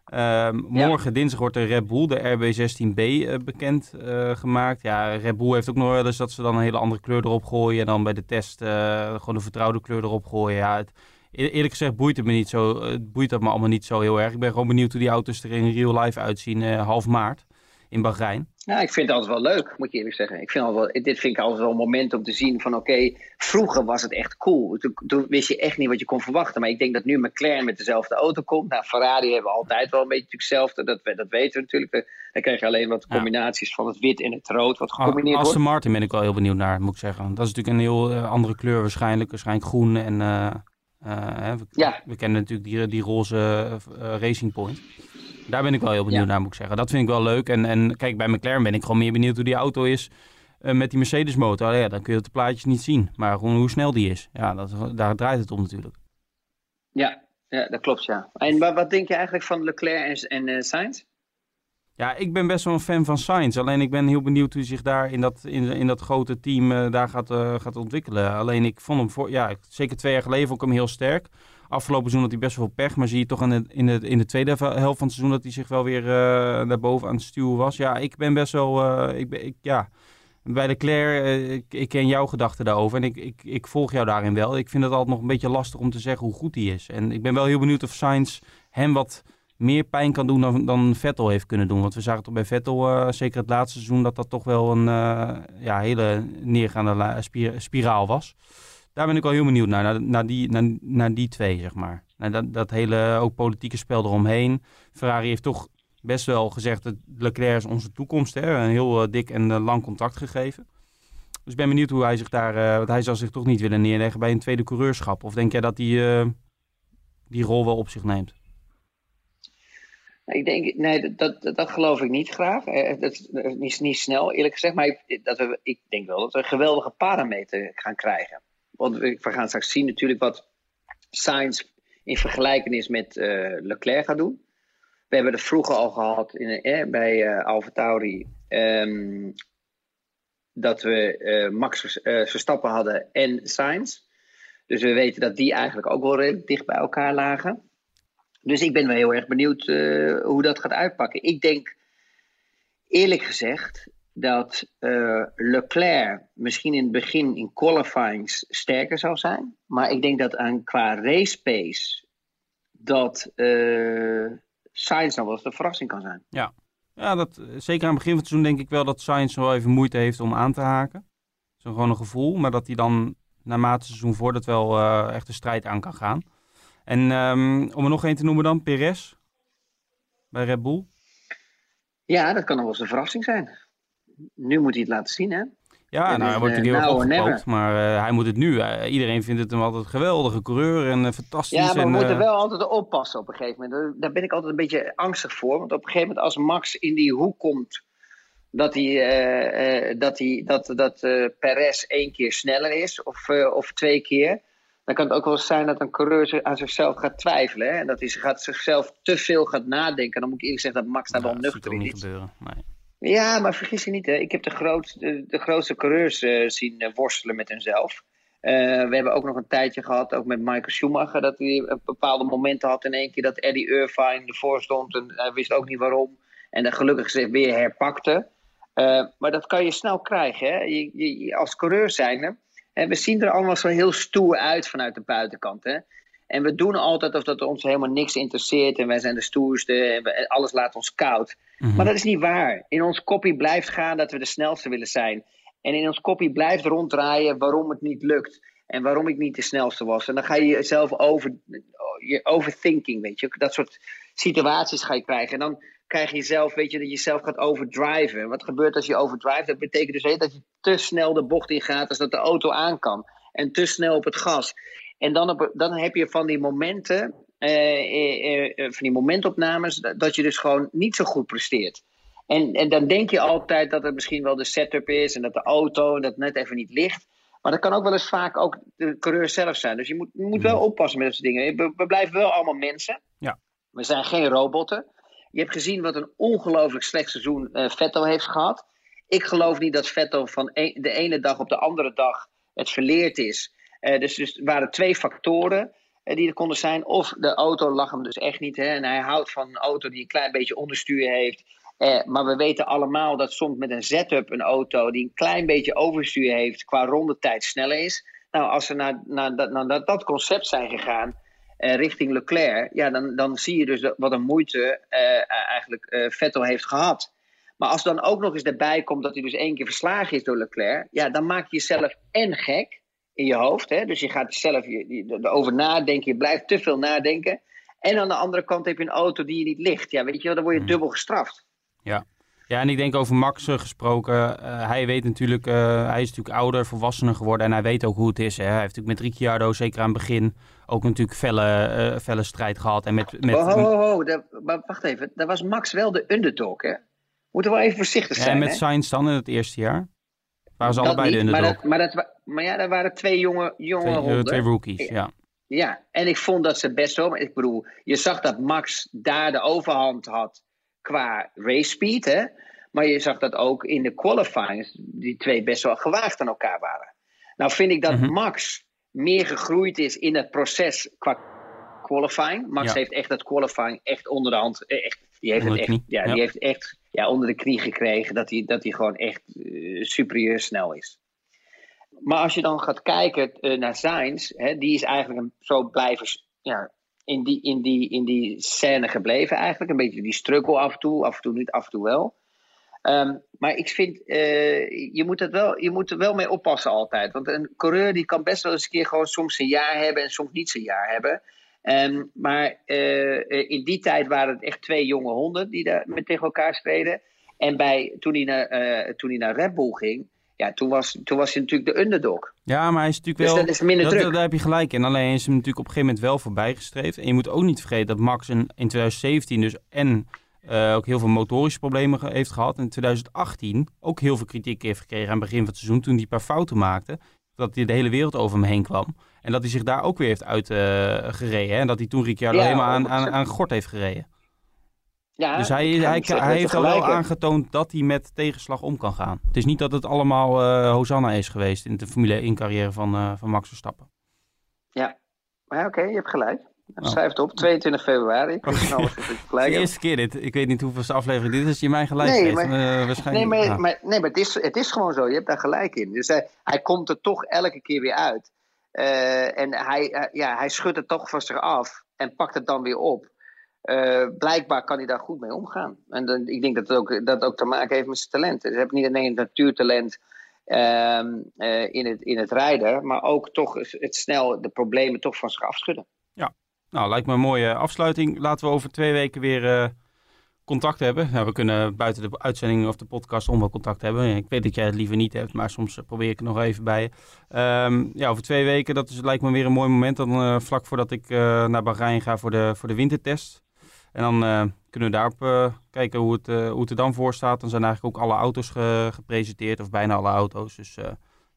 Ehm, morgen, dinsdag, wordt de Red Bull, de RB16B, eh, bekend eh, gemaakt. Ja, Red Bull heeft ook nog wel eens dat ze dan een hele andere kleur erop gooien. En dan bij de test eh, gewoon de vertrouwde kleur erop gooien. Ja, het, eer- eerlijk gezegd boeit het me niet zo. Het boeit dat me allemaal niet zo heel erg. Ik ben gewoon benieuwd hoe die auto's er in real life uitzien half maart in Bahrein. Ja, ik vind het altijd wel leuk, moet ik eerlijk zeggen. Ik vind altijd wel, dit vind ik altijd wel een moment om te zien van oké, vroeger was het echt cool. Toen, toen wist je echt niet wat je kon verwachten. Maar ik denk dat nu McLaren met dezelfde auto komt. Nou, Ferrari hebben altijd wel een beetje hetzelfde. Dat, we- dat weten we natuurlijk. Dan- krijg je alleen wat combinaties van het wit en het rood wat gecombineerd Aston wordt. Martin ben ik wel heel benieuwd naar, moet ik zeggen. Dat is natuurlijk een heel eh, andere kleur waarschijnlijk. Waarschijnlijk groen en... eh, eh, we, Ja. we kennen natuurlijk die, die roze Racing Point. Daar ben ik wel heel benieuwd Ja. naar, moet ik zeggen. Dat vind ik wel leuk. En, en kijk, bij McLaren ben ik gewoon meer benieuwd hoe die auto is eh, met die Mercedes motor. Ja, dan kun je op de plaatjes niet zien. Maar gewoon hoe snel die is. Ja, dat, daar draait het om natuurlijk. Ja, ja, dat klopt ja. En wa- wat denk je eigenlijk van Leclerc en, en eh, Sainz? Ja, ik ben best wel een fan van Sainz. Alleen ik ben heel benieuwd hoe hij zich daar in dat, in, in dat grote team eh, daar gaat, gaat ontwikkelen. Alleen ik vond hem voor, ja, zeker twee jaar geleden vond ik hem heel sterk. Afgelopen seizoen had hij best wel pech, maar zie je toch in de, in de, in de tweede helft van het seizoen dat hij zich wel weer eh daarboven aan het stuwen was. Ja, ik ben best wel, eh, ik ben, ik, ja, bij Leclerc, eh, ik, ik ken jouw gedachten daarover en ik, ik, ik volg jou daarin wel. Ik vind het altijd nog een beetje lastig om te zeggen hoe goed hij is. En ik ben wel heel benieuwd of Sainz hem wat meer pijn kan doen dan, dan Vettel heeft kunnen doen. Want we zagen toch bij Vettel, zeker het laatste seizoen, dat dat toch wel een ja, hele neergaande spiraal was. Daar ben ik wel heel benieuwd naar, naar, die, die twee, zeg maar. Dat, dat hele ook politieke spel eromheen. Ferrari heeft toch best wel gezegd dat Leclerc is onze toekomst. Hè? Een heel eh, dik en eh, lang contract gegeven. Dus ik ben benieuwd hoe hij zich daar... eh, want hij zal zich toch niet willen neerleggen bij een tweede coureurschap. Of denk jij dat hij die rol wel op zich neemt? Ik denk, nee, dat, dat, dat geloof ik niet graag. Dat is niet, niet snel, eerlijk gezegd. Maar ik, dat we, ik denk wel dat we een geweldige parameter gaan krijgen. Want we, gaan straks zien natuurlijk wat Sainz in vergelijkenis met eh, Leclerc gaat doen. We hebben het vroeger al gehad in, eh, bij eh Alfa Tauri. ehm, dat we eh, Max Vers- Verstappen hadden en Sainz. Dus we weten dat die eigenlijk ook wel redelijk dicht bij elkaar lagen. Dus ik ben wel heel erg benieuwd hoe dat gaat uitpakken. Ik denk eerlijk gezegd dat eh, Leclerc misschien in het begin in qualifyings sterker zou zijn. Maar ik denk dat aan qua race pace dat eh Sainz nog wel eens de verrassing kan zijn. Ja, ja dat, zeker aan het begin van het seizoen denk ik wel dat Sainz wel even moeite heeft om aan te haken. Dat is gewoon een gevoel, maar dat hij dan naarmate het seizoen voordat wel eh, echt de strijd aan kan gaan. En ehm, om er nog één te noemen dan, Perez bij Red Bull. Ja, dat kan nog wel eens een verrassing zijn. Nu moet hij het laten zien, hè? Ja, Het nou, hij wordt eh, natuurlijk heel erg maar eh, hij moet het nu. eh, iedereen vindt het hem altijd een geweldige coureur en eh, fantastisch. Ja, maar we en, moeten wel altijd oppassen op een gegeven moment. Daar- ben ik altijd een beetje angstig voor. Want op een gegeven moment als Max in die hoek komt... dat, hij, dat, hij, dat, dat Perez één keer sneller is of, of twee keer... dan kan het ook wel eens zijn dat een coureur aan zichzelf gaat twijfelen. Hè? En dat hij gaat zichzelf te veel gaat nadenken. Dan moet ik eerlijk zeggen dat Max daar ja, wel nuchter in niet is. gebeuren. Nee. Ja, maar vergis je niet, hè. ik heb de, grootste, de, coureurs eh, zien eh, worstelen met hunzelf. Eh, we hebben ook nog een tijdje gehad, ook met Michael Schumacher, dat hij bepaalde momenten had in één keer dat Eddie Irvine ervoor stond en hij wist ook niet waarom. En dan gelukkig zich weer herpakte. Uh, maar dat kan je snel krijgen. Hè? Je, als coureur zijn, hè? we zien er allemaal zo heel stoer uit vanuit de buitenkant. Hè? En we doen altijd of dat ons helemaal niks interesseert en wij zijn de stoerste en alles laat ons koud. Mhm. Maar dat is niet waar. In ons kopie blijft gaan dat we de snelste willen zijn. En in ons kopie blijft ronddraaien waarom het niet lukt. En waarom ik niet de snelste was. En dan ga je jezelf over, je overthinking, weet je. Dat soort situaties ga je krijgen. En dan krijg je zelf, weet je, dat je jezelf gaat overdriven. Wat gebeurt als je overdrive? Dat betekent dus dat je te snel de bocht ingaat als dat de auto aan kan. En te snel op het gas. En dan, op, dan heb je van die momenten, eh, eh, eh, van die momentopnames, dat, dat je dus gewoon niet zo goed presteert. En, en dan denk je altijd dat het misschien wel de setup is en dat de auto dat het net even niet ligt. Maar dat kan ook wel eens vaak ook de coureur zelf zijn. Dus je moet, je moet wel oppassen met dat soort dingen. We, we blijven wel allemaal mensen. Ja. We zijn geen robotten. Je hebt gezien wat een ongelooflijk slecht seizoen eh, Vettel heeft gehad. Ik geloof niet dat Vettel van e- de ene dag op de andere dag het verleerd is. Eh, dus, dus er waren twee factoren eh, die er konden zijn. Of de auto lag hem dus echt niet. Hè, en hij houdt van een auto die een klein beetje onderstuur heeft. Eh, maar we weten allemaal dat soms met een setup een auto die een klein beetje overstuur heeft qua rondetijd sneller is. Nou, als ze naar, naar, naar dat concept zijn gegaan richting Leclerc, ja, dan, dan zie je dus wat een moeite eigenlijk Vettel heeft gehad. Maar als dan ook nog eens erbij komt dat hij dus één keer verslagen is door Leclerc, ja, dan maak je jezelf en gek in je hoofd. Hè? Dus je gaat zelf je, erover nadenken, je blijft te veel nadenken. En aan de andere kant heb je een auto die je niet ligt. Ja, weet je wel, dan word je dubbel gestraft. Ja. Ja, en ik denk over Max uh, gesproken. Uh, hij weet natuurlijk, uh, hij is natuurlijk ouder, volwassener geworden. En hij weet ook hoe het is. Hè? Hij heeft natuurlijk met Ricciardo, zeker aan het begin, ook natuurlijk felle, felle strijd gehad. En met, met, oh, oh, oh, oh. maar wacht even, daar was Max wel de underdog, hè? Moeten we wel even voorzichtig zijn. En met hè? Sainz dan in het eerste jaar? Waren ze dat allebei niet, de underdog? Maar, dat, maar, dat, maar ja, daar waren twee jonge, jonge twee, honden. twee rookies, ja. Ja, en ik vond dat ze best wel. Ik bedoel, je zag dat Max daar de overhand had qua race speed, hè? Maar je zag dat ook in de qualifying, die twee best wel gewaagd aan elkaar waren. Nou vind ik dat Mhm. Max meer gegroeid is in het proces qua qualifying. Max Ja. heeft echt dat qualifying echt onder de hand, eh, echt, die heeft het echt, ja, ja. die heeft echt ja, onder de knie gekregen dat hij, dat hij gewoon echt eh, superieur snel is. Maar als je dan gaat kijken eh, naar Sainz, hè, die is eigenlijk een, zo blijven ja, in, die, in, die, in die scène gebleven eigenlijk. Een beetje die struggle af en toe, af en toe niet, af en toe wel. Ehm, maar ik vind, eh, je, moet het wel, je moet er wel mee oppassen altijd. Want een coureur die kan best wel eens een keer gewoon soms zijn jaar hebben en soms niet zijn jaar hebben. Ehm, maar eh, in die tijd waren het echt twee jonge honden die daar met tegen elkaar streden. En bij, toen, hij naar, eh, toen hij naar Red Bull ging, ja, toen was, toen was hij natuurlijk de underdog. Ja, maar hij is natuurlijk Dus wel... dat is minder dat- druk. Daar heb je gelijk in. Alleen is hem natuurlijk op een gegeven moment wel voorbij gestreefd. En je moet ook niet vergeten dat Max in, in 2017 dus en eh, ook heel veel motorische problemen ge- heeft gehad. En in 2018 ook heel veel kritiek heeft gekregen aan het begin van het seizoen. Toen hij een paar fouten maakte. Dat hij de hele wereld over hem heen kwam. En dat hij zich daar ook weer heeft uitgereden. hè en dat hij toen Ricciardo Ja, helemaal aan, aan, 100%. aan gort heeft gereden. Ja, dus hij, hij, hij heeft al wel aangetoond dat hij met tegenslag om kan gaan. Het is niet dat het allemaal eh Hosanna is geweest in de Formule 1 carrière van, eh, van Max Verstappen. Ja, maar ja, oké, je hebt gelijk. Oh. Schrijf het op, 22 februari. Ik is gelijk de eerste keer dit. Ik weet niet hoeveelste aflevering dit is. Je mij gelijk Nee, maar- Eh, waarschijnlijk, Nee, maar, maar, nee, maar het, is, het is gewoon zo. Je hebt daar gelijk in. Dus hij, hij komt er toch elke keer weer uit. Eh, en hij, eh, ja, hij schudt het toch van zich af en pakt het dan weer op. Eh, blijkbaar kan hij daar goed mee omgaan. En dan, ik denk dat het ook, dat ook te maken heeft met zijn talent. Dus hij heeft niet alleen het natuurtalent ehm, eh, in, het, in het rijden, maar ook toch het snel de problemen toch van zich afschudden. Nou, lijkt me een mooie afsluiting. Laten we over twee weken weer contact hebben. We kunnen buiten de uitzending of de podcast om wel contact hebben. Ik weet dat jij het liever niet hebt, maar soms eh, probeer ik het nog even bij je. Ehm, ja, over twee weken, dat is, lijkt me weer een mooi moment. Dan eh, vlak voordat ik eh, naar Bahrein ga voor de, voor de wintertest. En dan kunnen we daarop kijken hoe het, hoe het er dan voor staat. Dan zijn eigenlijk ook alle auto's ge- gepresenteerd, of bijna alle auto's. Dus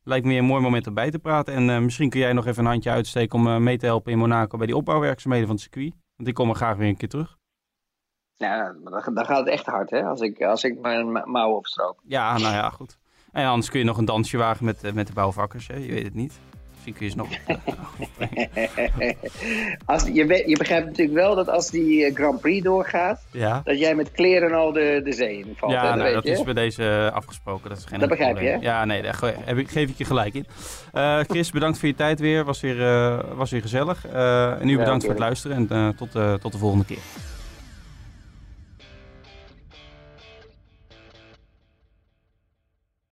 lijkt me weer een mooi moment om bij te praten. En misschien kun jij nog even een handje uitsteken om mee te helpen in Monaco bij die opbouwwerkzaamheden van het circuit. Want ik kom er graag weer een keer terug. Ja, dan, dan gaat het echt hard, hè? Als ik, als ik mijn mouwen opstroop. Ja, nou ja, goed. En anders kun je nog een dansje wagen met, eh, met de bouwvakkers, hè? je weet het niet. Misschien kun je ze nog... als, je, je begrijpt natuurlijk wel dat als die eh, Grand Prix doorgaat, ja, dat jij met kleren al de, de zee in valt. hè? ja dat nou, weet dat je, is hè? bij deze eh, afgesproken. Dat, is geen Dat begrijp je, probleem. Ja, nee, daar geef ik je gelijk in. Chris, bedankt voor je tijd weer. Was weer, was weer gezellig. Eh, en u bedankt voor het luisteren en tot, tot de volgende keer.